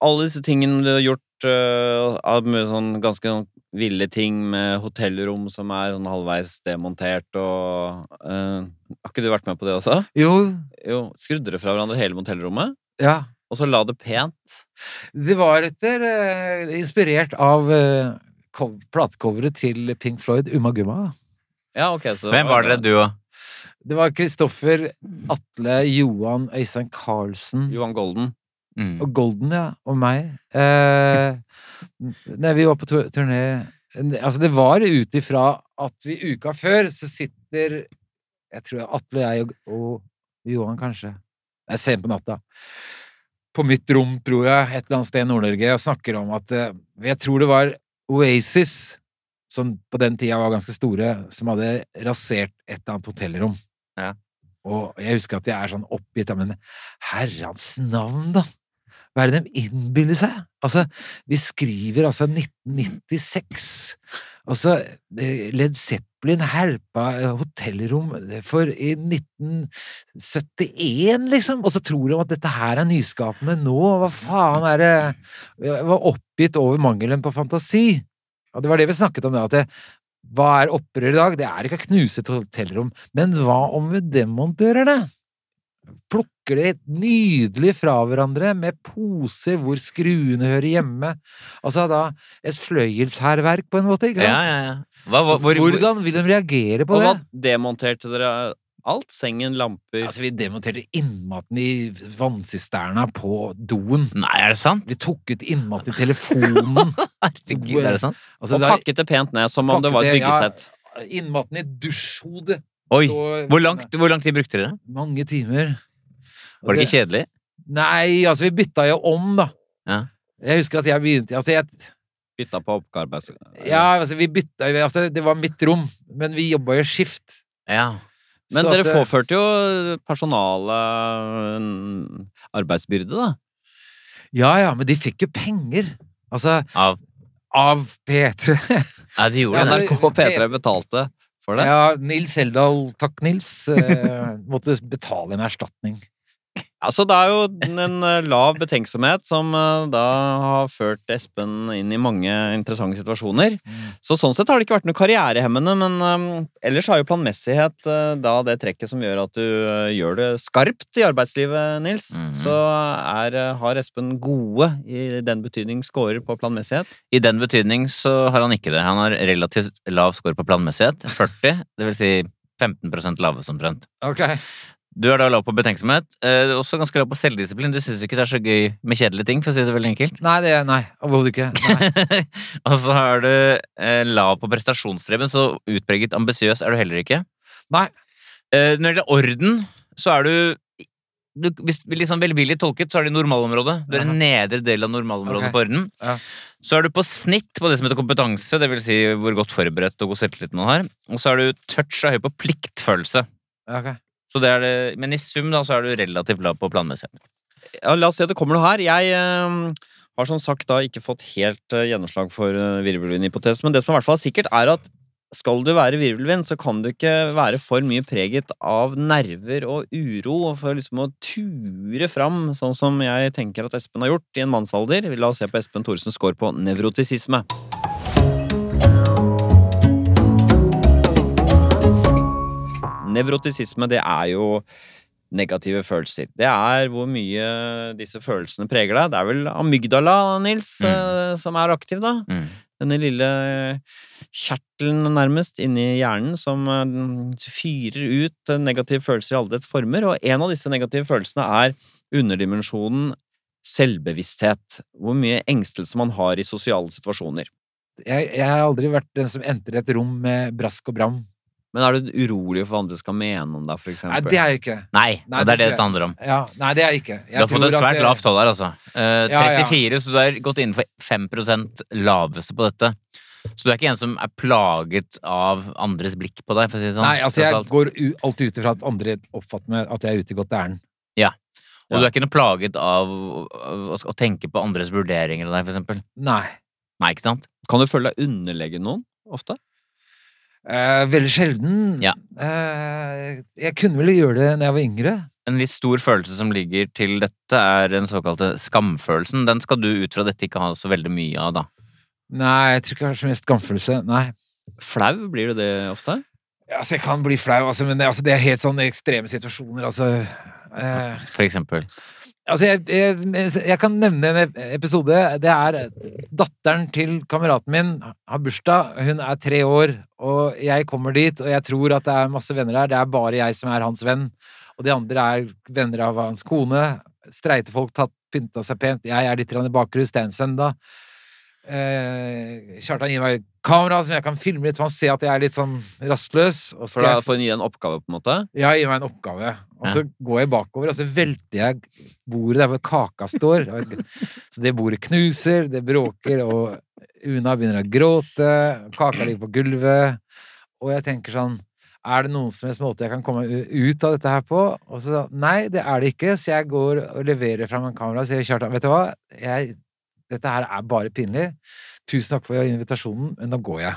Alle disse tingene du har gjort uh, av mye sånn ganske sånn ville ting med hotellrom som er sånn halvveis demontert og uh, Har ikke du vært med på det også? Jo, Jo, Skrudde dere fra hverandre hele motellrommet? ja. Og så la det pent? Det var etter uh, Inspirert av uh, platecoveret til Pink Floyd, Umma Gumma. Ja, ok, så Hvem var dere, du og Det var Kristoffer, Atle, Johan, Øystein Carlsen Johan Golden. Mm. og Golden, ja, og meg. Eh, nei, vi var på turné Altså, det var ut ifra at vi uka før så sitter Jeg tror Atle, jeg og, og Johan, kanskje. Det er sent på natta. På mitt rom, tror jeg, et eller annet sted i Nord-Norge, og snakker om at eh, Jeg tror det var Oasis, som på den tida var ganske store, som hadde rasert et eller annet hotellrom. Ja. Og jeg husker at jeg er sånn oppgitt, men herrens navn, da! Hva er det de innbiller seg? Altså, vi skriver altså 1996. Altså, eh, Led Zeppelin herpa eh, hotellrom for i 1971, liksom! Og så tror de at dette her er nyskapende nå, hva faen er det Jeg var oppgitt over mangelen på fantasi. Og det var det vi snakket om, da, at det, hva er opprør i dag? Det er ikke å knuse et hotellrom, men hva om vi demonterer det? plukker det nydelig fra hverandre med poser hvor skruene hører hjemme. Altså da et fløyelshærverk, på en måte. ikke sant? ja, ja. Hva, hva, hvor, hvor, Hvordan vil de reagere på Og hva demonterte dere alt? Sengen, lamper Altså, vi demonterte innmaten i vannsisterna på doen. Nei, er det sant? Vi tok ut innmaten i telefonen. Herregud, er det sant? Altså, Og det pakket det pent ned, som om det var et byggesett. ja. innmaten i dusjhodet. Oi! Hvor, langt, hvor lang tid brukte dere? Mange timer. Var det ikke kjedelig? Nei, altså, vi bytta jo om, da. Ja. Jeg husker at jeg begynte Altså, jeg Bytta på oppgave? Ja, altså, vi bytta altså, Det var mitt rom, men vi jobba jo skift. Ja. Men dere eh, påførte jo personalet arbeidsbyrde, da. Ja, ja, men de fikk jo penger. Altså, Av av P3. Ja, de gjorde det. altså, NRK og P3 betalte for det. Ja, Nils Heldal, takk Nils, eh, måtte betale en erstatning. Altså, det er jo en eh, lav betenksomhet som eh, da har ført Espen inn i mange interessante situasjoner. Så sånn sett har det ikke vært noe karrierehemmende, men um, ellers har jo planmessighet uh, da det trekket som gjør at du uh, gjør det skarpt i arbeidslivet, Nils. Mhm. Så er, uh, har Espen gode i den betydning scorer på planmessighet. I den betydning så har han ikke det. Han har relativt lav score på planmessighet. 40, det vil si 15% som omtrent. Ok. Du er da lav på betenksomhet. Eh, også ganske lav på selvdisiplin. Du syns ikke det er så gøy med kjedelige ting, for å si det veldig enkelt. Nei, det Nei, overhodet ikke. Nei. og så er du eh, lav på prestasjonsstreben, så utpreget ambisiøs er du heller ikke. Nei. Eh, når det gjelder orden, så er du, du Hvis vi liksom velvillig tolket, så er det normalområdet. Du er i nedre del av normalområdet okay. på orden. Ja. Så er du på snitt på det som heter kompetanse, det vil si hvor godt forberedt og god selvtillit man har. Og så er du touch og høy på pliktfølelse. Ok. Det det, men i sum da, så er du relativt lav på planmessighet. Ja, la oss se, det kommer noe her. Jeg eh, har som sagt da ikke fått helt eh, gjennomslag for uh, virvelvindhypotesen, men det som i hvert fall er sikkert, er at skal du være virvelvind, så kan du ikke være for mye preget av nerver og uro, for liksom å ture fram, sånn som jeg tenker at Espen har gjort i en mannsalder. La oss se på Espen Thoresens score på nevrotisisme. Nevrotisisme, det er jo negative følelser. Det er hvor mye disse følelsene preger deg. Det er vel amygdala, Nils, Mm. eh, som er aktiv, da. Mm. Denne lille kjertelen, nærmest, inni hjernen som eh, fyrer ut negative følelser i alle dets former. Og en av disse negative følelsene er underdimensjonen selvbevissthet. Hvor mye engstelse man har i sosiale situasjoner. Jeg, jeg har aldri vært den som entrer et rom med brask og bram. Men er du urolig for hva andre skal mene om deg, for Nei, det er jeg ikke. Nei, Nei, og det er det det handler om. Ja, nei, det er jeg ikke. Jeg Du har fått et svært det- lavt tall her, altså. Eh, Ja, ja. 34, så du har gått innenfor 5% laveste på dette. Så du er ikke en som er plaget av andres blikk på deg, for å si det sånn. Nei, altså jeg alt. går u alltid ut ifra at andre oppfatter meg at jeg er ute i godt ærend. Og du er ikke noe plaget av å, å, å tenke på andres vurderinger av deg, for eksempel. Nei. Nei, ikke sant? Kan du føle deg underlegen noen? Ofte? Eh, veldig sjelden. Ja. Eh, jeg kunne vel gjøre det når jeg var yngre. En litt stor følelse som ligger til dette, er den såkalte skamfølelsen. Den skal du ut fra dette ikke ha så veldig mye av, da. Nei, jeg tror ikke jeg har så mye skamfølelse. Nei. Flau, blir du det ofte? Altså, jeg kan bli flau, altså, men det, altså, det er helt sånne ekstreme situasjoner, altså. Eh, For eksempel. Altså, jeg, jeg, jeg kan nevne en episode. Det er datteren til kameraten min har bursdag. Hun er tre år, og jeg kommer dit, og jeg tror at det er masse venner her. Det er bare jeg som er hans venn, og de andre er venner av hans kone. Streite folk tatt pynta seg pent. Jeg er litt i bakrus. Det er en søndag. Eh, Kjartan gir meg kamera som jeg kan filme litt, så han ser at jeg er litt sånn rastløs. Og For da får hun gi en oppgave, på en måte? ja, gi meg en oppgave. Og så går jeg bakover, og så velter jeg bordet der hvor kaka står. Så det bordet knuser, det bråker, og Una begynner å gråte. Kaka ligger på gulvet. Og jeg tenker sånn Er det noen som helst måte jeg kan komme ut av dette her på? Og så nei, det er det ikke. Så jeg går og leverer fram en kamera og sier Kjartan, vet du hva? Jeg, dette her er bare pinlig. Tusen takk for invitasjonen, men nå går jeg.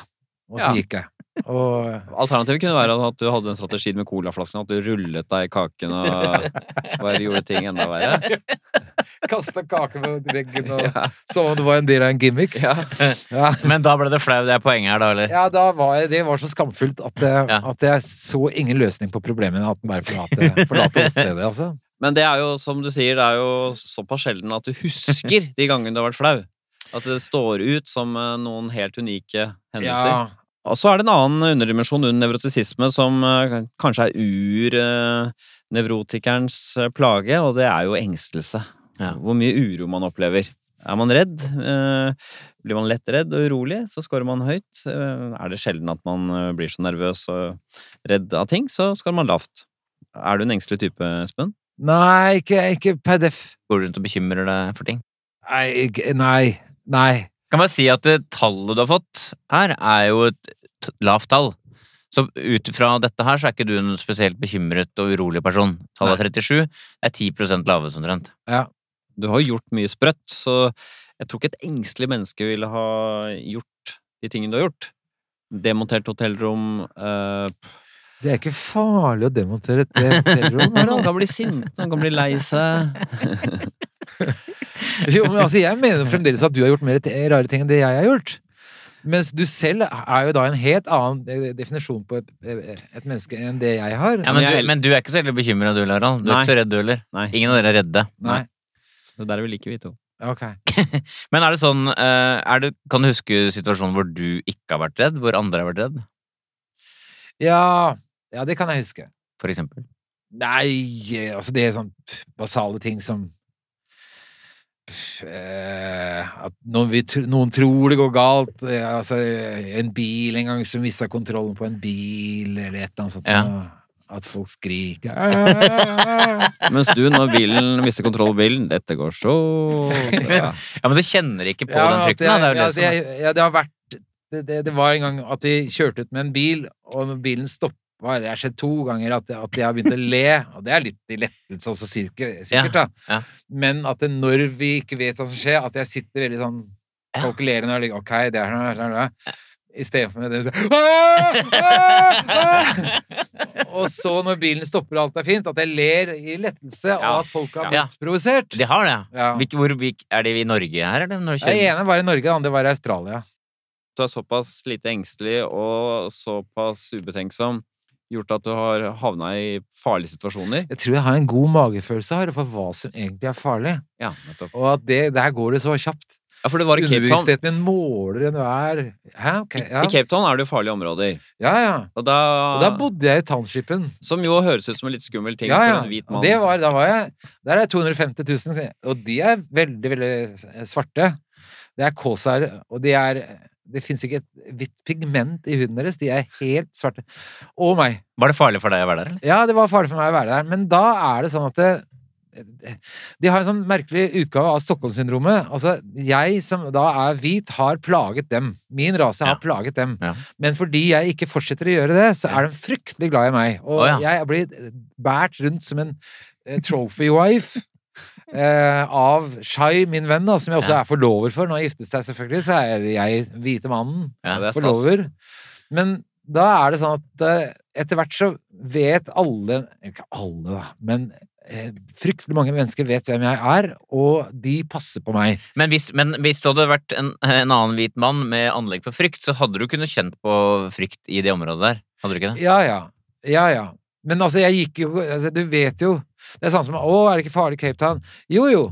Og så Ja. gikk jeg. Og Alternativet kunne være at du hadde en strategi med colaflasken, at du rullet deg i kaken og bare gjorde ting enda verre. kasta kake på veggen og Ja. som om det var en del av en gimmick. Ja. Ja, Men da ble det flau, det er poenget her, da, eller? ja da var jeg, det var så skamfullt at, jeg- Ja. at jeg så ingen løsning på problemet at den bare forlate, forlate åstedet, altså. Men det er jo, som du sier, det er jo såpass sjelden at du husker de gangene du har vært flau. At det står ut som eh, noen helt unike hendelser. Ja, Og så er det en annen underdimensjon under nevrotisisme som eh, kanskje er ur-nevrotikerens plage, og det er jo engstelse. Ja. Hvor mye uro man opplever. Er man redd, eh, blir man lett redd og urolig, så scorer man høyt. Eh, Er det sjelden at man eh, blir så nervøs og redd av ting, så scorer man lavt. Er du en engstelig type, Espen? Nei, ikke, ikke per def. Går du rundt og bekymrer deg for ting? Nei, ikke, nei. Nei. Kan bare si at det tallet du har fått her, er jo et lavt tall. Så ut fra dette her, så er ikke du en spesielt bekymret og urolig person. Tallet er 37. Det er 10% lavest omtrent. Du har gjort mye sprøtt, så jeg tror ikke et engstelig menneske ville ha gjort de tingene du har gjort. Demontert hotellrom eh, Det er ikke farlig å demontere et hotellrom. Noen kan bli sinte, noen kan bli lei seg. Jo, men altså, jeg mener fremdeles at du har gjort mer rare ting enn det jeg har gjort. Mens du selv er jo da en helt annen eh, definisjon på et, eh, et menneske enn det jeg har. Ja, men, du, men du er ikke så veldig bekymra, du, Harald. Du er Nei. ikke så redd, du heller. Ingen av dere er redde. Nei. det der er vi like, vi to. Ok. Men er det sånn eh, er det, Kan du huske situasjonen hvor du ikke har vært redd, hvor andre har vært redd? Ja, ja, det kan jeg huske. For eksempel. Nei, altså det er sånn basale ting som eh, At noen, vi, noen tror det går galt. Eh, altså, en bil en gang som mista kontrollen på en bil, eller et eller annet sånt. Ja. At folk skriker! Mens du, når bilen mister kontroll over bilen, dette går så ja. Ja, Men du kjenner ikke på Ja, den frykten? Det, Det ja, det ja, det har vært det, det, det var en gang at vi kjørte ut med en bil, og når bilen er Det har skjedd to ganger at, at jeg har begynt å le, og det er litt i lettelse også, sikkert, sikkert da. ja. Men at det, når vi ikke vet hva som skjer, at jeg sitter veldig sånn Ja. kalkulerende og ligger Ok, det er sånn, sånn, sånn. Istedenfor med det så, «Ah! Ah! Ah!» Og så, når bilen stopper og alt er fint, at jeg ler i lettelse, Ja. og at folk har Ja. blitt provosert. De har det, Ja. Hvor, er de i Norge her, eller? Når Det ene var i Norge, det andre var i Australia. Du er såpass lite engstelig og såpass ubetenksom gjort at du har havna i farlige situasjoner. Jeg tror jeg har en god magefølelse her for hva som egentlig er farlig. Ja, nettopp. Og at det, der går det så kjapt. Ja, for det var i Cape Town. Underbevisstheten min måler enhver Hæ? Okay, ja. I Cape Town er det jo farlige områder. ja, ja. Og da, Og da bodde jeg i townshipen. Som jo høres ut som en litt skummel ting Ja, ja. for en hvit mann. det var, da var jeg Der er 250 000, og de er veldig, veldig svarte. Det er kåsar, og de er Det fins ikke et hvitt pigment i huden deres. De er helt svarte. Og meg. Var det farlig for deg å være der, eller? Ja, det var farlig for meg å være der, men da er det sånn at det, de har en sånn merkelig utgave av Stockholm-syndromet. Altså, jeg som da er hvit, har plaget dem. Min rase har Ja. plaget dem. Ja. Men fordi jeg ikke fortsetter å gjøre det, så er de fryktelig glad i meg. Og oh, ja. jeg blir båret rundt som en eh, trophy wife. Eh, av Shai, min venn, da, som jeg også er forlover for. Nå har giftet seg, selvfølgelig, så er jeg hvite mannen Ja, det er stas. forlover. Men da er det sånn at eh, etter hvert så vet alle Ikke alle, da, men eh, fryktelig mange mennesker vet hvem jeg er, og de passer på meg. Men hvis, men hvis det hadde vært en, en annen hvit mann med anlegg på frykt, så hadde du kunnet kjent på frykt i det området der. Hadde du ikke det? Ja, ja. Ja, ja. Men altså, jeg gikk jo altså, Du vet jo Det er sånn som Å, er det ikke farlig i Cape Town? Jo, jo.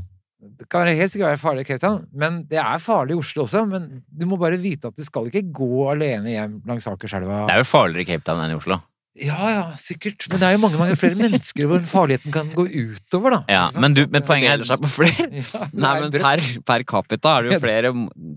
Det kan helt sikkert være farlig i Cape Town, men det er farlig i Oslo også. Men du må bare vite at du skal ikke gå alene hjem langs Akerselva. Det er jo farligere i Cape Town enn i Oslo. Ja, ja, sikkert. Men det er jo mange, mange flere mennesker hvor farligheten kan gå utover, da. Ja, men, du, men poenget er seg på flere. Ja, Nei, er men per, per capita er det jo flere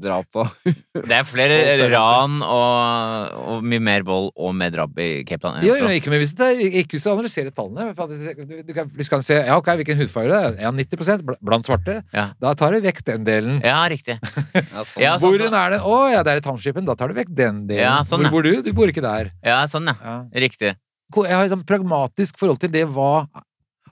drap og er det er flere ran og, og mye mer vold og mer drap i Cape Town. Ja, Oslo. ikke, hvis det, ikke hvis du analyserer tallene. Du, du kan, hvis du kan se ja, ok, hvilken hudfarge det er. Ja, 90 bl- blant svarte. Ja. Da tar du vekk den delen. Ja, riktig. ja, sånn. Ja, sånn, Hvor er det? Å ja, det er i Townshipen. Da tar du vekk den delen. Ja, sånn. Hvor bor du? Du bor ikke der. Ja, sånn, ja. Ja. Riktig. Jeg har et sånn pragmatisk forhold til det hva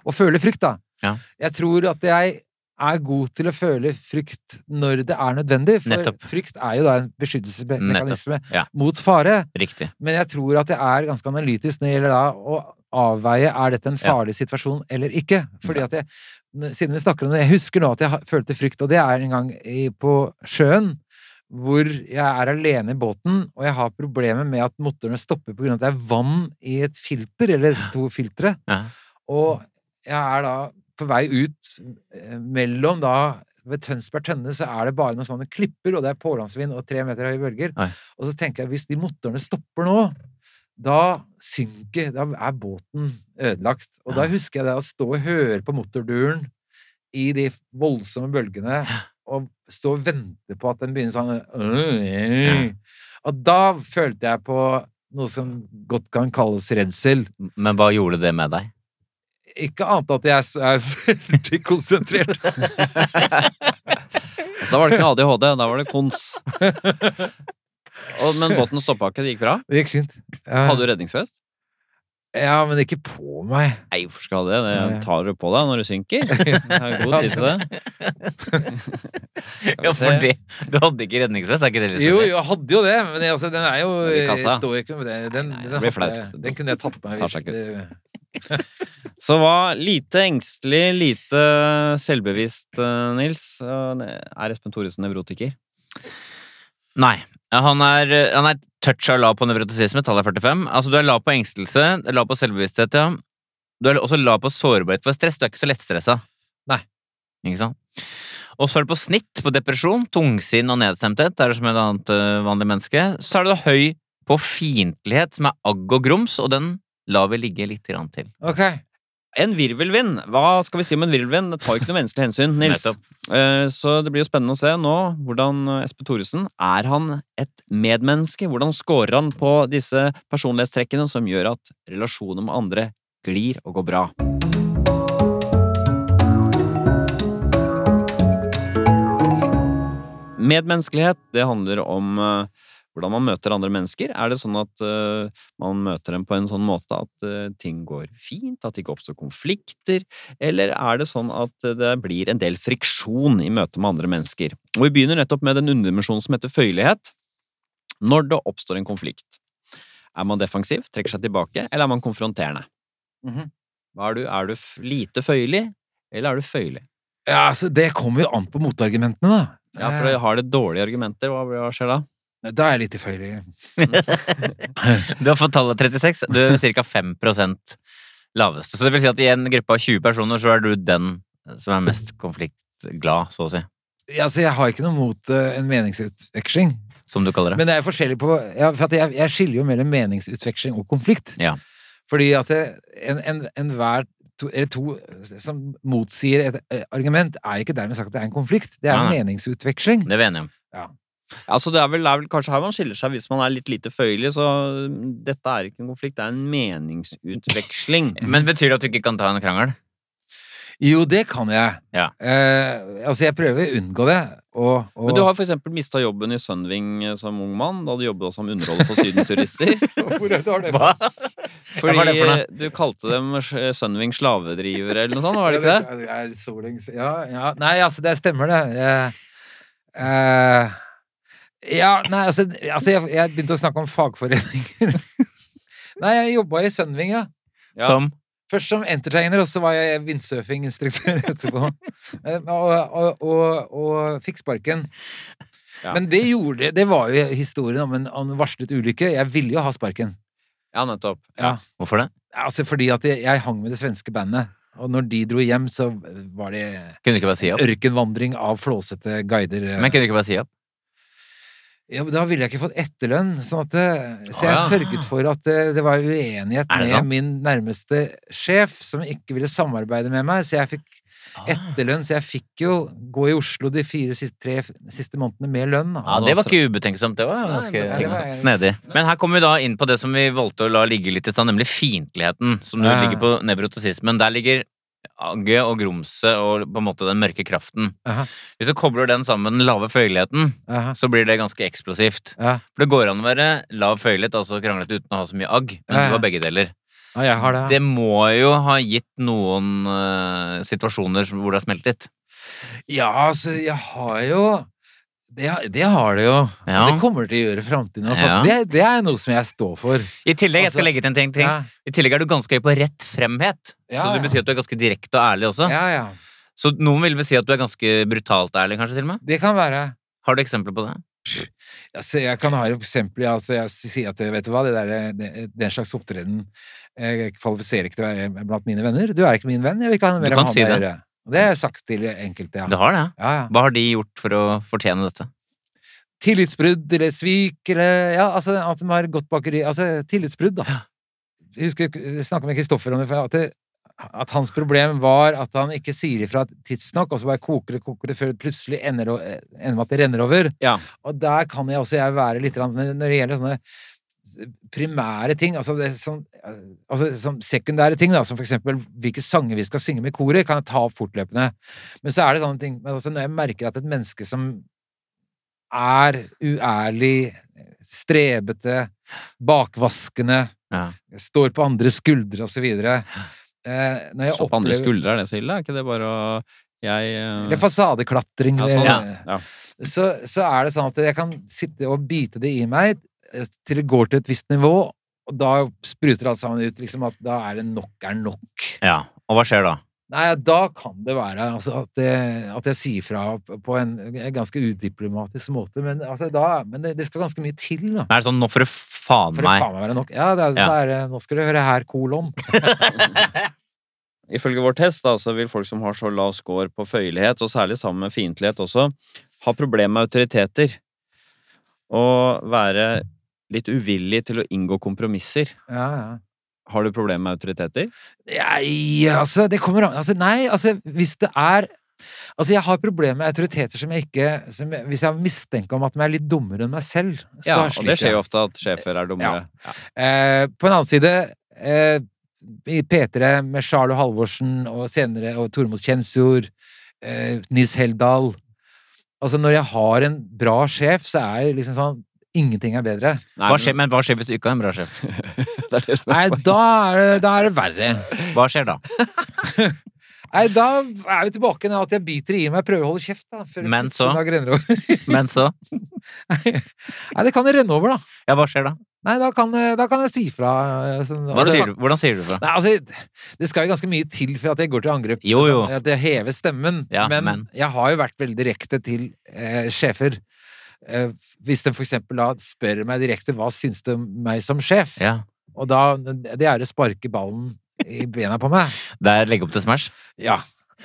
Å føle frykt, da. Ja. Jeg tror at jeg er god til å føle frykt når det er nødvendig. For Nettopp. frykt er jo da en beskyttelsesmekanisme Ja. mot fare. Riktig. Men jeg tror at jeg er ganske analytisk når det gjelder da å avveie er dette en Ja. farlig situasjon eller ikke. Fordi at jeg, siden vi snakker om det, jeg husker nå at jeg følte frykt, og det er en gang i, på sjøen. Hvor jeg er alene i båten, og jeg har problemer med at motorene stopper pga. at det er vann i et filter, eller to filtre. Ja. Og jeg er da på vei ut eh, mellom da ved Tønsberg Tønne så er det bare noen sånne klipper, og det er pålandsvind og tre meter høye bølger. Nei. Og så tenker jeg, hvis de motorene stopper nå, da synker Da er båten ødelagt. Og da husker jeg det å stå og høre på motorduren i de voldsomme bølgene, og stå og vente på at den begynner sånn Og da følte jeg på noe som godt kan kalles redsel. Men hva gjorde det med deg? Ikke annet at jeg er veldig konsentrert. Så da var det ikke ADHD, da var det kons. Men båten stoppa ikke, det gikk bra? Det gikk fint. Hadde du redningsvest? Ja, men ikke på meg. Nei, hvorfor skal du det? Det tar du på deg når du synker. Det er jo god tid til det. Ja, fordi du hadde ikke redningsvest, er ikke det litt Jo, jo, jeg hadde jo det, men jeg, altså, den er jo Den i kassa. Står ikke. Den, den, det blir flaut. den kunne jeg tatt på meg hvis det Så var lite engstelig, lite selvbevisst, eh, Nils. Er Espen Thoresen nevrotiker? Nei. Han er, han er touch av lav på nevrotisisme, tallet er 45. Altså, du er lav på engstelse, lav på selvbevissthet, ja. Du er også lav på sårbarhet for stress. Du er ikke så lettstressa. Nei. Ikke sant? Og så er du på snitt på depresjon, tungsinn og nedstemthet. Det er som et annet uh, vanlig menneske. Så er du høy på fiendtlighet, som er agg og grums, og den lar vi ligge litt grann til. Ok. En virvelvind! Hva skal vi si om en virvelvind? Det tar jo ikke noe menneskelig hensyn, Nils. Eh, Så det blir jo spennende å se nå hvordan Espe Thoresen Er han et medmenneske? Hvordan scorer han på disse personlighetstrekkene som gjør at relasjoner med andre glir og går bra? Medmenneskelighet, det handler om eh, hvordan man møter andre mennesker. Er det sånn at uh, man møter dem på en sånn måte at uh, ting går fint, at det ikke oppstår konflikter, eller er det sånn at det blir en del friksjon i møte med andre mennesker? Og vi begynner nettopp med den underdimensjonen som heter føyelighet. Når det oppstår en konflikt, er man defensiv, trekker seg tilbake, eller er man konfronterende? Mhm. Hva er du? Er du lite føyelig, eller er du føyelig? Ja, altså, det kommer jo an på motargumentene, da. Ja, for Eh, har det dårlige argumenter, hva skjer da? Da er jeg litt tilføyelig. Du har fått tallet 36. Du er ca. 5% laveste. Så det vil si at i en gruppe av 20 personer, så er du den som er mest konfliktglad, så å si. Ja, så jeg har ikke noe mot eh, en meningsutveksling. Som du kaller det. Men det er forskjellig på ja, For jeg, jeg skiller jo mellom meningsutveksling og konflikt. Ja. Fordi at enhver en, en, en to, eller to som motsier et eh, argument, er ikke dermed sagt at det er en konflikt. Det er en Nei, nei. meningsutveksling. Det er vi enige om. Altså, det er vel, det er vel kanskje her man skiller seg hvis man er litt lite føyelig, så mm, dette er ikke en konflikt, det er en meningsutveksling. Men betyr det at du ikke kan ta en krangel? Jo, det kan jeg. Ja. Eh, altså, jeg prøver å unngå det. Og, og Men du har for eksempel mista jobben i Sunwing eh, som ung mann, da du jobbet som underholder for sydenturister. Hvor er det har det? Hva? Fordi er det for eh, du kalte dem eh, Sunwing slavedrivere eller noe sånt, var det ikke det? Ja, er så lenge siden. Ja, ja. Nei, altså, det stemmer, det. Jeg, eh, ja, nei, altså, altså jeg, jeg begynte å snakke om fagforeninger. nei, jeg jobba i Sunwing, ja. Ja. Som Først som entertainer, og så var jeg windsurfinginstruktør etterpå. Eh, og, og, og, og fikk sparken. Ja. Men det gjorde Det var jo historien om en, om en varslet ulykke. Jeg ville jo ha sparken. Ja, nettopp. Ja. Hvorfor det? Altså fordi at jeg, jeg hang med det svenske bandet. Og når de dro hjem, så var det Kunne du ikke bare si opp? ørkenvandring av flåsete guider. Men kunne du ikke bare si opp? Ja, da ville jeg ikke fått etterlønn. Sånn at det, så jeg ja. sørget for at det, det var uenighet det med min nærmeste sjef, som ikke ville samarbeide med meg. Så jeg fikk Ah. etterlønn, så jeg fikk jo gå i Oslo de fire siste, tre siste månedene med lønn. Ja, Det var ikke ubetenksomt. Det var Nei, ganske men- tenksomt. snedig. Men her kommer vi da inn på det som vi valgte å la ligge litt i stad, nemlig fiendtligheten. Som du Ja. ligger på nevrotosismen. Der ligger agget og grumset og på en måte den mørke kraften. Aha. Hvis du kobler den sammen med den lave føyeligheten, Aha. så blir det ganske eksplosivt. Ja. For det går an å være lav føyelighet, altså kranglete uten å ha så mye agg, men Ja, ja. du har begge deler. har det. Det må jo ha gitt noen uh, situasjoner hvor det har smelt litt. Ja, altså, jeg har jo det, det har det jo. Ja. Og det kommer til å gjøre i framtiden. Ja. Det, det er noe som jeg står for. I tillegg, jeg Altså, skal legge til en ting, ting. Ja, I tillegg er du ganske høy på rett fremhet. Så du vil si at du er ganske direkte og ærlig også. ja, ja. Så noen vil vel si at du er ganske brutalt ærlig, kanskje til og med? Det kan være. Har du eksempler på det? Altså, jeg kan ha eksempler. Altså, jeg sier at vet du hva, det der, det, den slags opptreden eh, kvalifiserer ikke til å være blant mine venner. Du er ikke min venn, jeg vil ikke ha mer med han si å gjøre. Og det har jeg sagt til enkelte, ja. Du har det? ja, ja. Hva har de gjort for å fortjene dette? Tillitsbrudd eller svik eller Ja, altså at de har gått bakeri Altså tillitsbrudd, da. Jeg husker jeg snakka med Kristoffer om det, for at, det, at hans problem var at han ikke sier ifra tidsnok, og så bare koker det, koker det, før det plutselig ender, ender med at det renner over. Ja. Og der kan jeg også jeg være litt Når det gjelder sånne primære ting, altså, det sånn, altså som sekundære ting, da, som for eksempel hvilke sanger vi skal synge med koret, kan jeg ta opp fortløpende. Men så er det sånne ting men altså, Når jeg merker at et menneske som er uærlig, strebete, bakvaskende, Ja. står på andres skuldre og så videre eh, Stå på andre skuldre, er det så ille? Er ikke det bare å Jeg uh... Eller fasadeklatring. Ja, sånn, ja. ja. så, så er det sånn at jeg kan sitte og bite det i meg eh, til det går til et visst nivå, og da spruter alt sammen ut. liksom at Da er det nok er nok. Ja. Og hva skjer da? Nei, da kan det være altså, at, jeg, at jeg sier fra på en, en ganske udiplomatisk måte, men, altså, da, men det, det skal ganske mye til, da. Er det sånn 'nå får du faen For det meg'? faen meg være nok. Ja, det er, Ja. Så er nå skal du høre her, kolon. Ifølge vår test da, så vil folk som har så lav score på føyelighet, og særlig sammen med fiendtlighet også, ha problemer med autoriteter. Og være litt uvillig til å inngå kompromisser. Ja, ja. Har du problemer med autoriteter? Nei, altså, det kommer an altså, Nei, altså, hvis det er Altså, jeg har problemer med autoriteter som jeg ikke som jeg, Hvis jeg mistenker om at de er litt dummere enn meg selv, Ja, og det skjer jo ofte at sjefer er dummere. Ja. Eh, på en annen side eh, i P3 med Charlo Halvorsen og senere og Tormod Kjensjord, eh, Nils Heldal Altså, når jeg har en bra sjef, så er det liksom sånn Ingenting er bedre. Nei, Hva skjer, men hva skjer hvis du ikke har en bra sjef? det er det som er Nei, da er det, da er det verre. Hva skjer da? Nei, da er vi tilbake til at jeg biter i meg prøver å holde kjeft, da. Før Men så? Men så Nei, det kan renne over, da. Ja, hva skjer da? Nei, da kan, da kan jeg si fra. Sånn, Hva altså, sier du, hvordan sier du fra? Nei, altså, det skal jo ganske mye til for at jeg går til angrep. Jo, jo. Sånn, At jeg hever stemmen. Ja, men, men- jeg har jo vært veldig direkte til eh, sjefer. Eh, hvis de for eksempel da spør meg direkte hva syns du om meg som sjef, Ja. og da Det er å sparke ballen i bena på meg. Det er legge opp til Smash? Ja.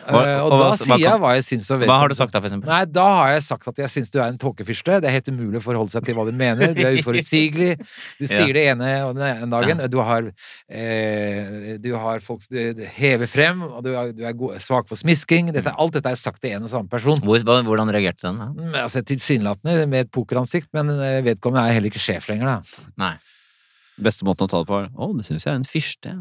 Hva- Eh, og og da hva- hva sier jeg hva jeg syns om Hva har du sagt da, for eksempel? Nei, da har jeg sagt at jeg syns du er en tåkefyrste. Det er helt umulig å forholde seg til hva du mener. Du er uforutsigelig. Du sier Ja. det ene og den ene dagen. Du har, eh, du har folk du, hever frem, og du er, du er god, svak for smisking. Dette, alt dette er sagt til en og samme person. Hvor, hvordan reagerte den? da? Mm, Altså, Tilsynelatende med et pokeransikt, men eh, vedkommende er heller ikke sjef lenger, da. Nei. Beste måten å ta det på er Å, det syns jeg er en fyrste.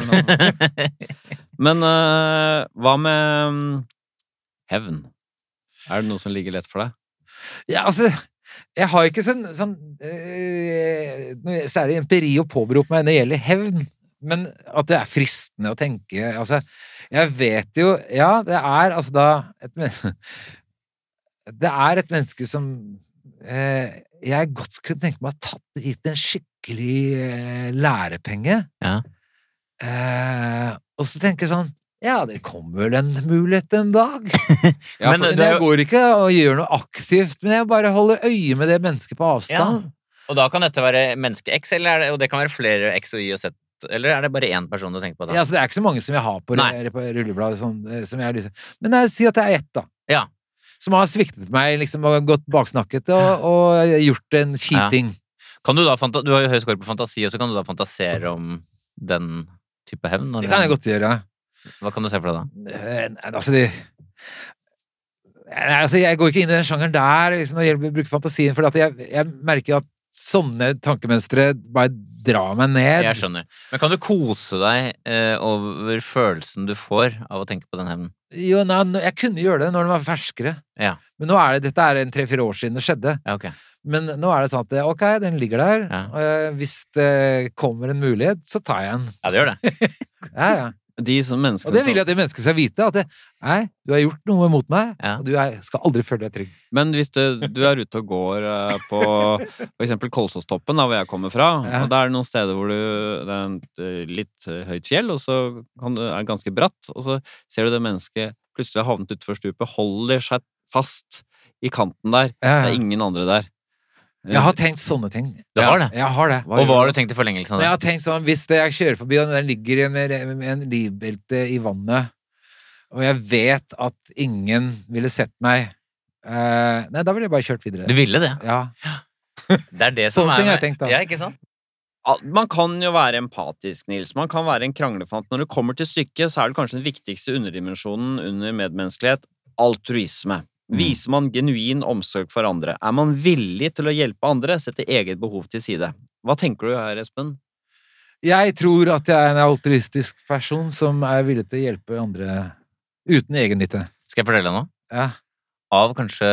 Men uh, hva med mm, hevn? Er det noe som ligger lett for deg? Ja, altså Jeg har ikke sånn, sånn øh, noe særlig empiri å påberope meg når det gjelder hevn. Men at det er fristende å tenke Altså, jeg vet jo Ja, det er altså da et Det er et menneske som eh, jeg godt kunne tenke meg å ha tatt gitt en skikkelig eh, lærepenge. Ja. Eh, og så tenker jeg sånn Ja, det kommer vel en mulighet en dag. Ja, Men Men jeg går ikke og gjør noe aktivt, men jeg bare holder øye med det mennesket på avstand. Og da kan dette være menneske X, eller det, og det kan være flere X og Y og Z? Eller er det bare én person du tenker på da? Ja, altså, det er ikke så mange som jeg har på, på rullebladet. Sånn, eh, som jeg til. Men jeg si at det er ett, da. Ja. Som har sviktet meg, liksom, og gått baksnakket og, og gjort en kjip ting. Kan du da, du har jo høy score på fantasi, og så kan du da fantasere om den type hevn? Det kan jeg godt gjøre. Hva kan du se for deg da? Eh, Altså, de altså, jeg går ikke inn i den sjangeren der liksom, når det gjelder å bruke fantasien, for jeg, jeg merker at sånne tankemønstre bare drar meg ned. Jeg skjønner. Men kan du kose deg eh, over følelsen du får av å tenke på den hevnen? Jo, nei, jeg kunne gjøre det når den var ferskere. Ja. Men nå er det, dette er en tre-fire år siden det skjedde. Ja, ok. Men nå er det sånn at ok, den ligger der. Ja. Og hvis det kommer en mulighet, så tar jeg den. Ja, det gjør det. Ja, ja. De som Og det vil jeg at det mennesket skal vite. At det, nei, du har gjort noe mot meg, Ja. og du er, skal aldri føle deg trygg. Men hvis du, du er ute og går uh, på eksempel Kolsåstoppen, da hvor jeg kommer fra, Ja. og da er det noen steder hvor du Det er et eh, litt eh, høyt fjell, og så kan det, er ganske bratt, og så ser du det mennesket plutselig har havnet utfor stupet, holder seg fast i kanten der. Ja, Det er ingen andre der. Jeg har tenkt sånne ting. Du har det? Jeg har det. Hva Og hva har du? tenkt i forlengelsen av det? jeg har tenkt sånn, hvis det jeg kjører forbi, og den ligger med, med en livbelte i vannet, og jeg vet at ingen ville sett meg eh, Nei, da ville jeg bare kjørt videre. Du ville det? Ja. Det er det som Sånne er ting har jeg tenkt, da. Ja, ikke sant? Man kan jo være empatisk, Nils. Man kan være en kranglefant. Når det kommer til stykket, så er det kanskje den viktigste underdimensjonen under medmenneskelighet altruisme. Mm. Viser man genuin omsorg for andre? Er man villig til å hjelpe andre, sette eget behov til side? Hva tenker du her, Espen? Jeg tror at jeg er en altruistisk person som er villig til å hjelpe andre uten egennytte. Skal jeg fortelle deg noe? Ja. Av kanskje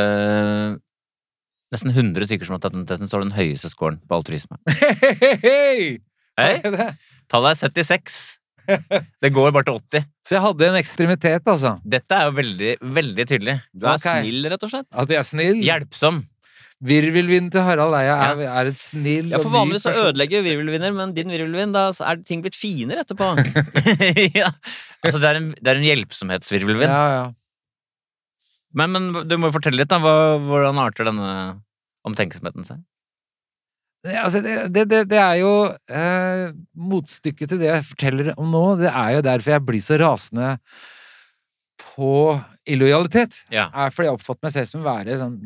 nesten 100 stykker som har tatt den testen, så har du den høyeste scoren på altruisme. Hei! Hei, tallet er 76. Det går bare til 80. Så jeg hadde en ekstremitet, altså. Dette er jo veldig, veldig tydelig. Du er okay. snill, rett og slett. At jeg er snill. Hjelpsom. Virvelvinden til Harald Eia er, er et snill Ja, for Vanligvis så ødelegger virvelvinder, men din virvelvind, da er ting blitt finere etterpå. ja. Altså, det er en, det er en hjelpsomhetsvirvelvind. Ja, ja. Men, men du må jo fortelle litt, da. Hva, hvordan arter denne omtenksomheten seg? Altså, det, det, det, er jo eh, Motstykket til det jeg forteller om nå, det er jo derfor jeg blir så rasende på illojalitet. Ja. Er fordi jeg oppfatter meg selv som å være sånn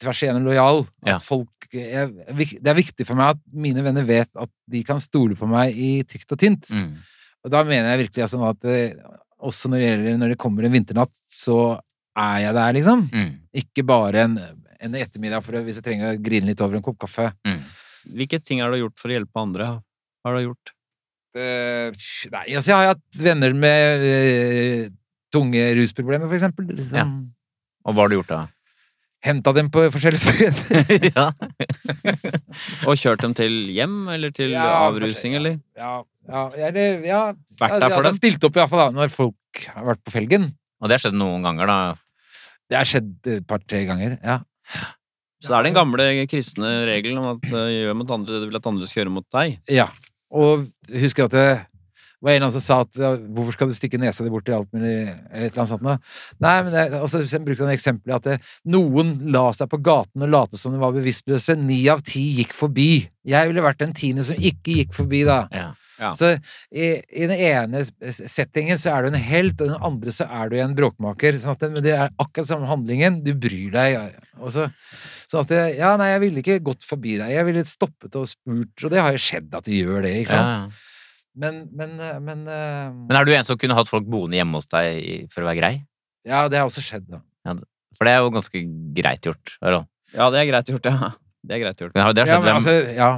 tvers igjennom lojal. Ja. folk jeg, Det er viktig for meg at mine venner vet at de kan stole på meg i tykt og tynt. Mm. Og da mener jeg virkelig altså, at eh, også når det, gjelder, når det kommer en vinternatt, så er jeg der, liksom. Mm. Ikke bare en, en ettermiddag for å, hvis jeg trenger å grine litt over en kopp kaffe. Mm. Hvilke ting har du gjort for å hjelpe andre? Hva har du gjort? Uh, nei, altså jeg har hatt venner med uh, tunge rusproblemer, for eksempel. Liksom. Ja. Og hva har du gjort da? Henta dem på forskjellige steder. ja. Og kjørt dem til hjem, eller til Ja, avrusing, ja. eller? ja, ja, eller, ja. Vært der for altså, dem? Stilt opp iallfall når folk har vært på felgen. Og det har skjedd noen ganger, da. Det har skjedd et par-tre ganger, ja. Så det er den gamle kristne regelen om at uh, gjør mot andre det du vil at andre skal gjøre mot deg. Ja. Og husker at det var en som sa at ja, hvorfor skal du stikke nesa di bort i alt mulig eller et eller annet sånt noe? Nei, men det, altså, så brukte han eksempel at det, noen la seg på gaten og late som de var bevisstløse. Ni av ti gikk forbi. Jeg ville vært den tiende som ikke gikk forbi, da. Ja. Ja. Så i, i den ene settingen så er du en helt, og i den andre så er du en bråkmaker. Sånn at det, men det er akkurat samme handlingen. Du bryr deg. Og så, sånn at jeg, Ja, nei, jeg ville ikke gått forbi deg. Jeg ville stoppet og spurt, og det har jo skjedd at du gjør det, ikke sant? Ja. Men, men, eh, men, eh, Men er du en som kunne hatt folk boende hjemme hos deg i- for å være grei? Ja, det har også skjedd, da. For det er jo ganske greit gjort. Harald. Ja, det er greit gjort, ja. Det er greit gjort. Men har det har Ja, skjedd men altså, ja.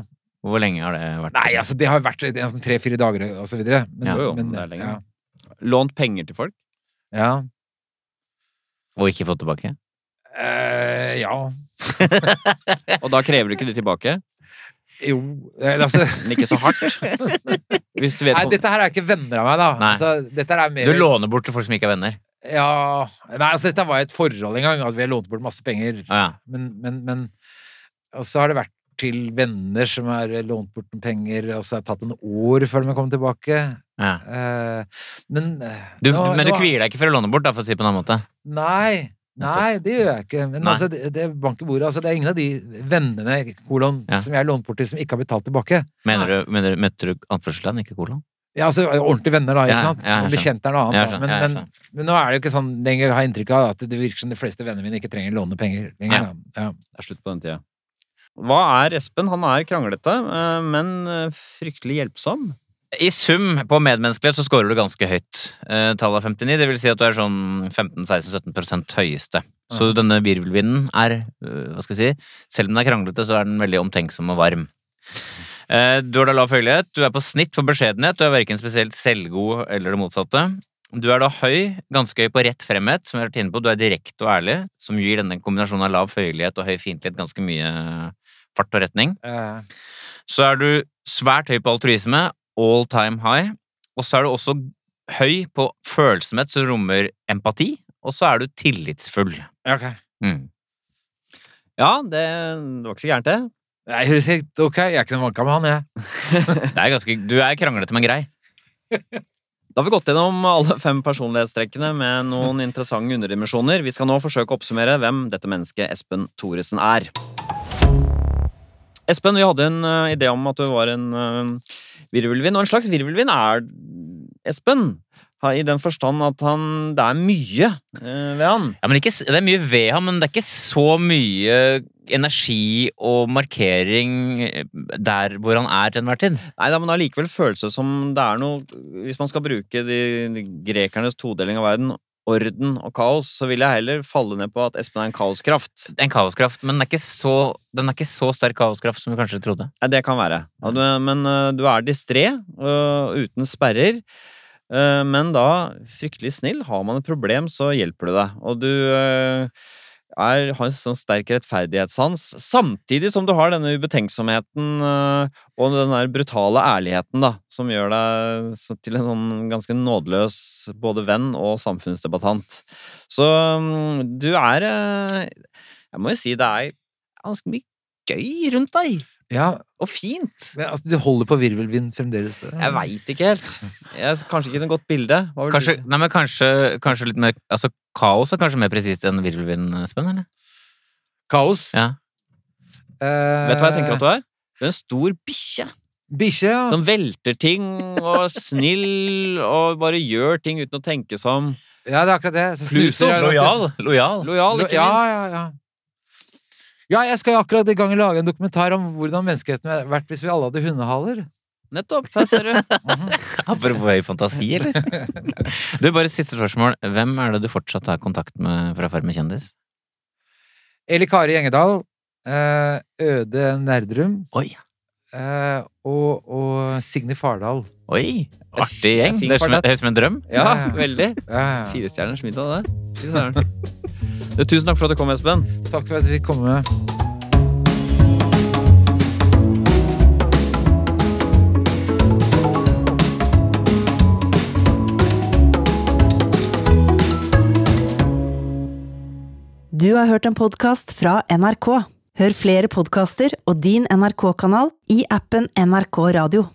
Hvor lenge har det vært? Nei, altså, det har vært sånn tre-fire dager og så videre. Men, Ja, jo, jo, men, det er lenge. Ja. Lånt penger til folk? ja. Og ikke fått tilbake? Eh, ja. Og da krever du ikke det tilbake? Jo eh, altså, Men ikke så hardt? Nei, dette her er ikke venner av meg, da. Altså, dette her er mer Du låner bort til folk som ikke er venner? Ja Nei, altså, dette var et forhold en gang, at vi har lånt bort masse penger. Ah, ja. Men, men, men Og så har det vært til venner som har lånt bort noen penger, og så har det tatt en år før de har kommet tilbake. ja. Eh, men Du, nå- men du nå- kvier deg ikke for å låne bort, da, for å si det på en annen måte? Nei. Nei, det gjør jeg ikke. Men altså, det, det er bordet. Altså, det er ingen av de vennene kolon, Ja. som jeg har lånt bort til, som ikke har betalt tilbake. Mener du, mener, møtte du anførselstegn, ikke kolon? Ja, altså ordentlige venner, da. ikke Ja, sant? ja, Bekjente er noe annet. Men, men, men nå er det jo ikke sånn lenger, har jeg inntrykk av, at det virker som de fleste vennene mine ikke trenger å låne penger lenger. da. Ja. Det er slutt på den tida. Hva er Espen? Han er kranglete, eh, men eh, fryktelig hjelpsom. I sum på medmenneskelighet så scorer du ganske høyt. Eh, tallet er 59, det vil si at du er sånn 15-16-17% høyeste. Så denne virvelvinden er, øh, hva skal jeg si, selv om den er kranglete, så er den veldig omtenksom og varm. Eh, Du har da lav følgelighet, du er på snitt på beskjedenhet, du er verken spesielt selvgod eller det motsatte. Du er da høy, ganske høy på rett fremhet, som jeg har vært inne på. Du er direkte og ærlig, som gir denne kombinasjonen av lav følgelighet og høy fiendtlighet ganske mye fart og retning. Eh, Så er du svært høy på altruisme, all time high. Og så er du også høy på følsomhet som rommer empati. Og så er du tillitsfull. ja, ok. Mm. Ja, det, det var ikke så gærent, det. Nei, høres helt ok. Jeg er ikke noen vanka med han, jeg. Det er ganske, du er kranglete, men grei. Da har vi gått gjennom alle fem personlighetstrekkene med noen interessante underdimensjoner. Vi skal nå forsøke å oppsummere hvem dette mennesket Espen Thoresen er. Espen, vi hadde en uh, idé om at du var en uh, virvelvind, og en slags virvelvind er Espen. I den forstand at han Det er mye uh, ved han. Ja, men ikke, Det er mye ved ham, men det er ikke så mye energi og markering der hvor han er til enhver tid. Nei, da, men allikevel føles det som det er noe Hvis man skal bruke de, de grekernes todeling av verden, orden og kaos, så vil jeg heller falle ned på at Espen er en kaoskraft. En kaoskraft, men den er ikke så, den er ikke så sterk kaoskraft som vi kanskje trodde. Nei, det kan være. Du, men eh, du er distré, og uten sperrer. Eh, Men da, fryktelig snill, har man et problem, så hjelper du deg. Og du eh, er, har en sånn sterk rettferdighetssans, samtidig som du har denne ubetenksomheten eh, og den der brutale ærligheten, da, som gjør deg til en sånn ganske nådeløs både venn og samfunnsdebattant. Så mm, du er eh, Jeg må jo si det er ganske mye gøy rundt deg. Ja, Og fint! men altså, du holder på virvelvind fremdeles? det? Jeg veit ikke helt. Jeg, kanskje ikke noe godt bilde. Hva vil du Kanskje, si? nei, men kanskje, kanskje litt mer Altså, kaos er kanskje mer presist enn virvelvind, Espen? eller? Kaos. Ja. Eh, Vet du hva jeg tenker at du er? Du er en stor bikkje Bikkje, ja. som velter ting og snill og bare gjør ting uten å tenke som. Ja, det er akkurat det. Så Pluto, Lojal. Lojal. Lojal, ikke minst. Ja, ja. ja, jeg skal akkurat i gang å lage en dokumentar om hvordan menneskeheten hadde vært hvis vi alle hadde hundehaler. Nettopp. Her ser du. Apropos høy fantasi, eller? Du, bare siste spørsmål. Hvem er det du fortsatt har kontakt med fra Farmen kjendis? Eli Kari Gjengedal, eh, Øde Nerdrum Oi. eh, og, og Signe Fardal. Oi. Artig gjeng. Det er det er som en drøm. Ja, Ja, ja. veldig. Ja, ja. Firestjerners middag, det. Fy søren. Du, Tusen takk for at du kom, Espen. Takk for at vi fikk komme. Du har hørt en podkast fra NRK. Hør flere podkaster og din NRK-kanal i appen NRK Radio.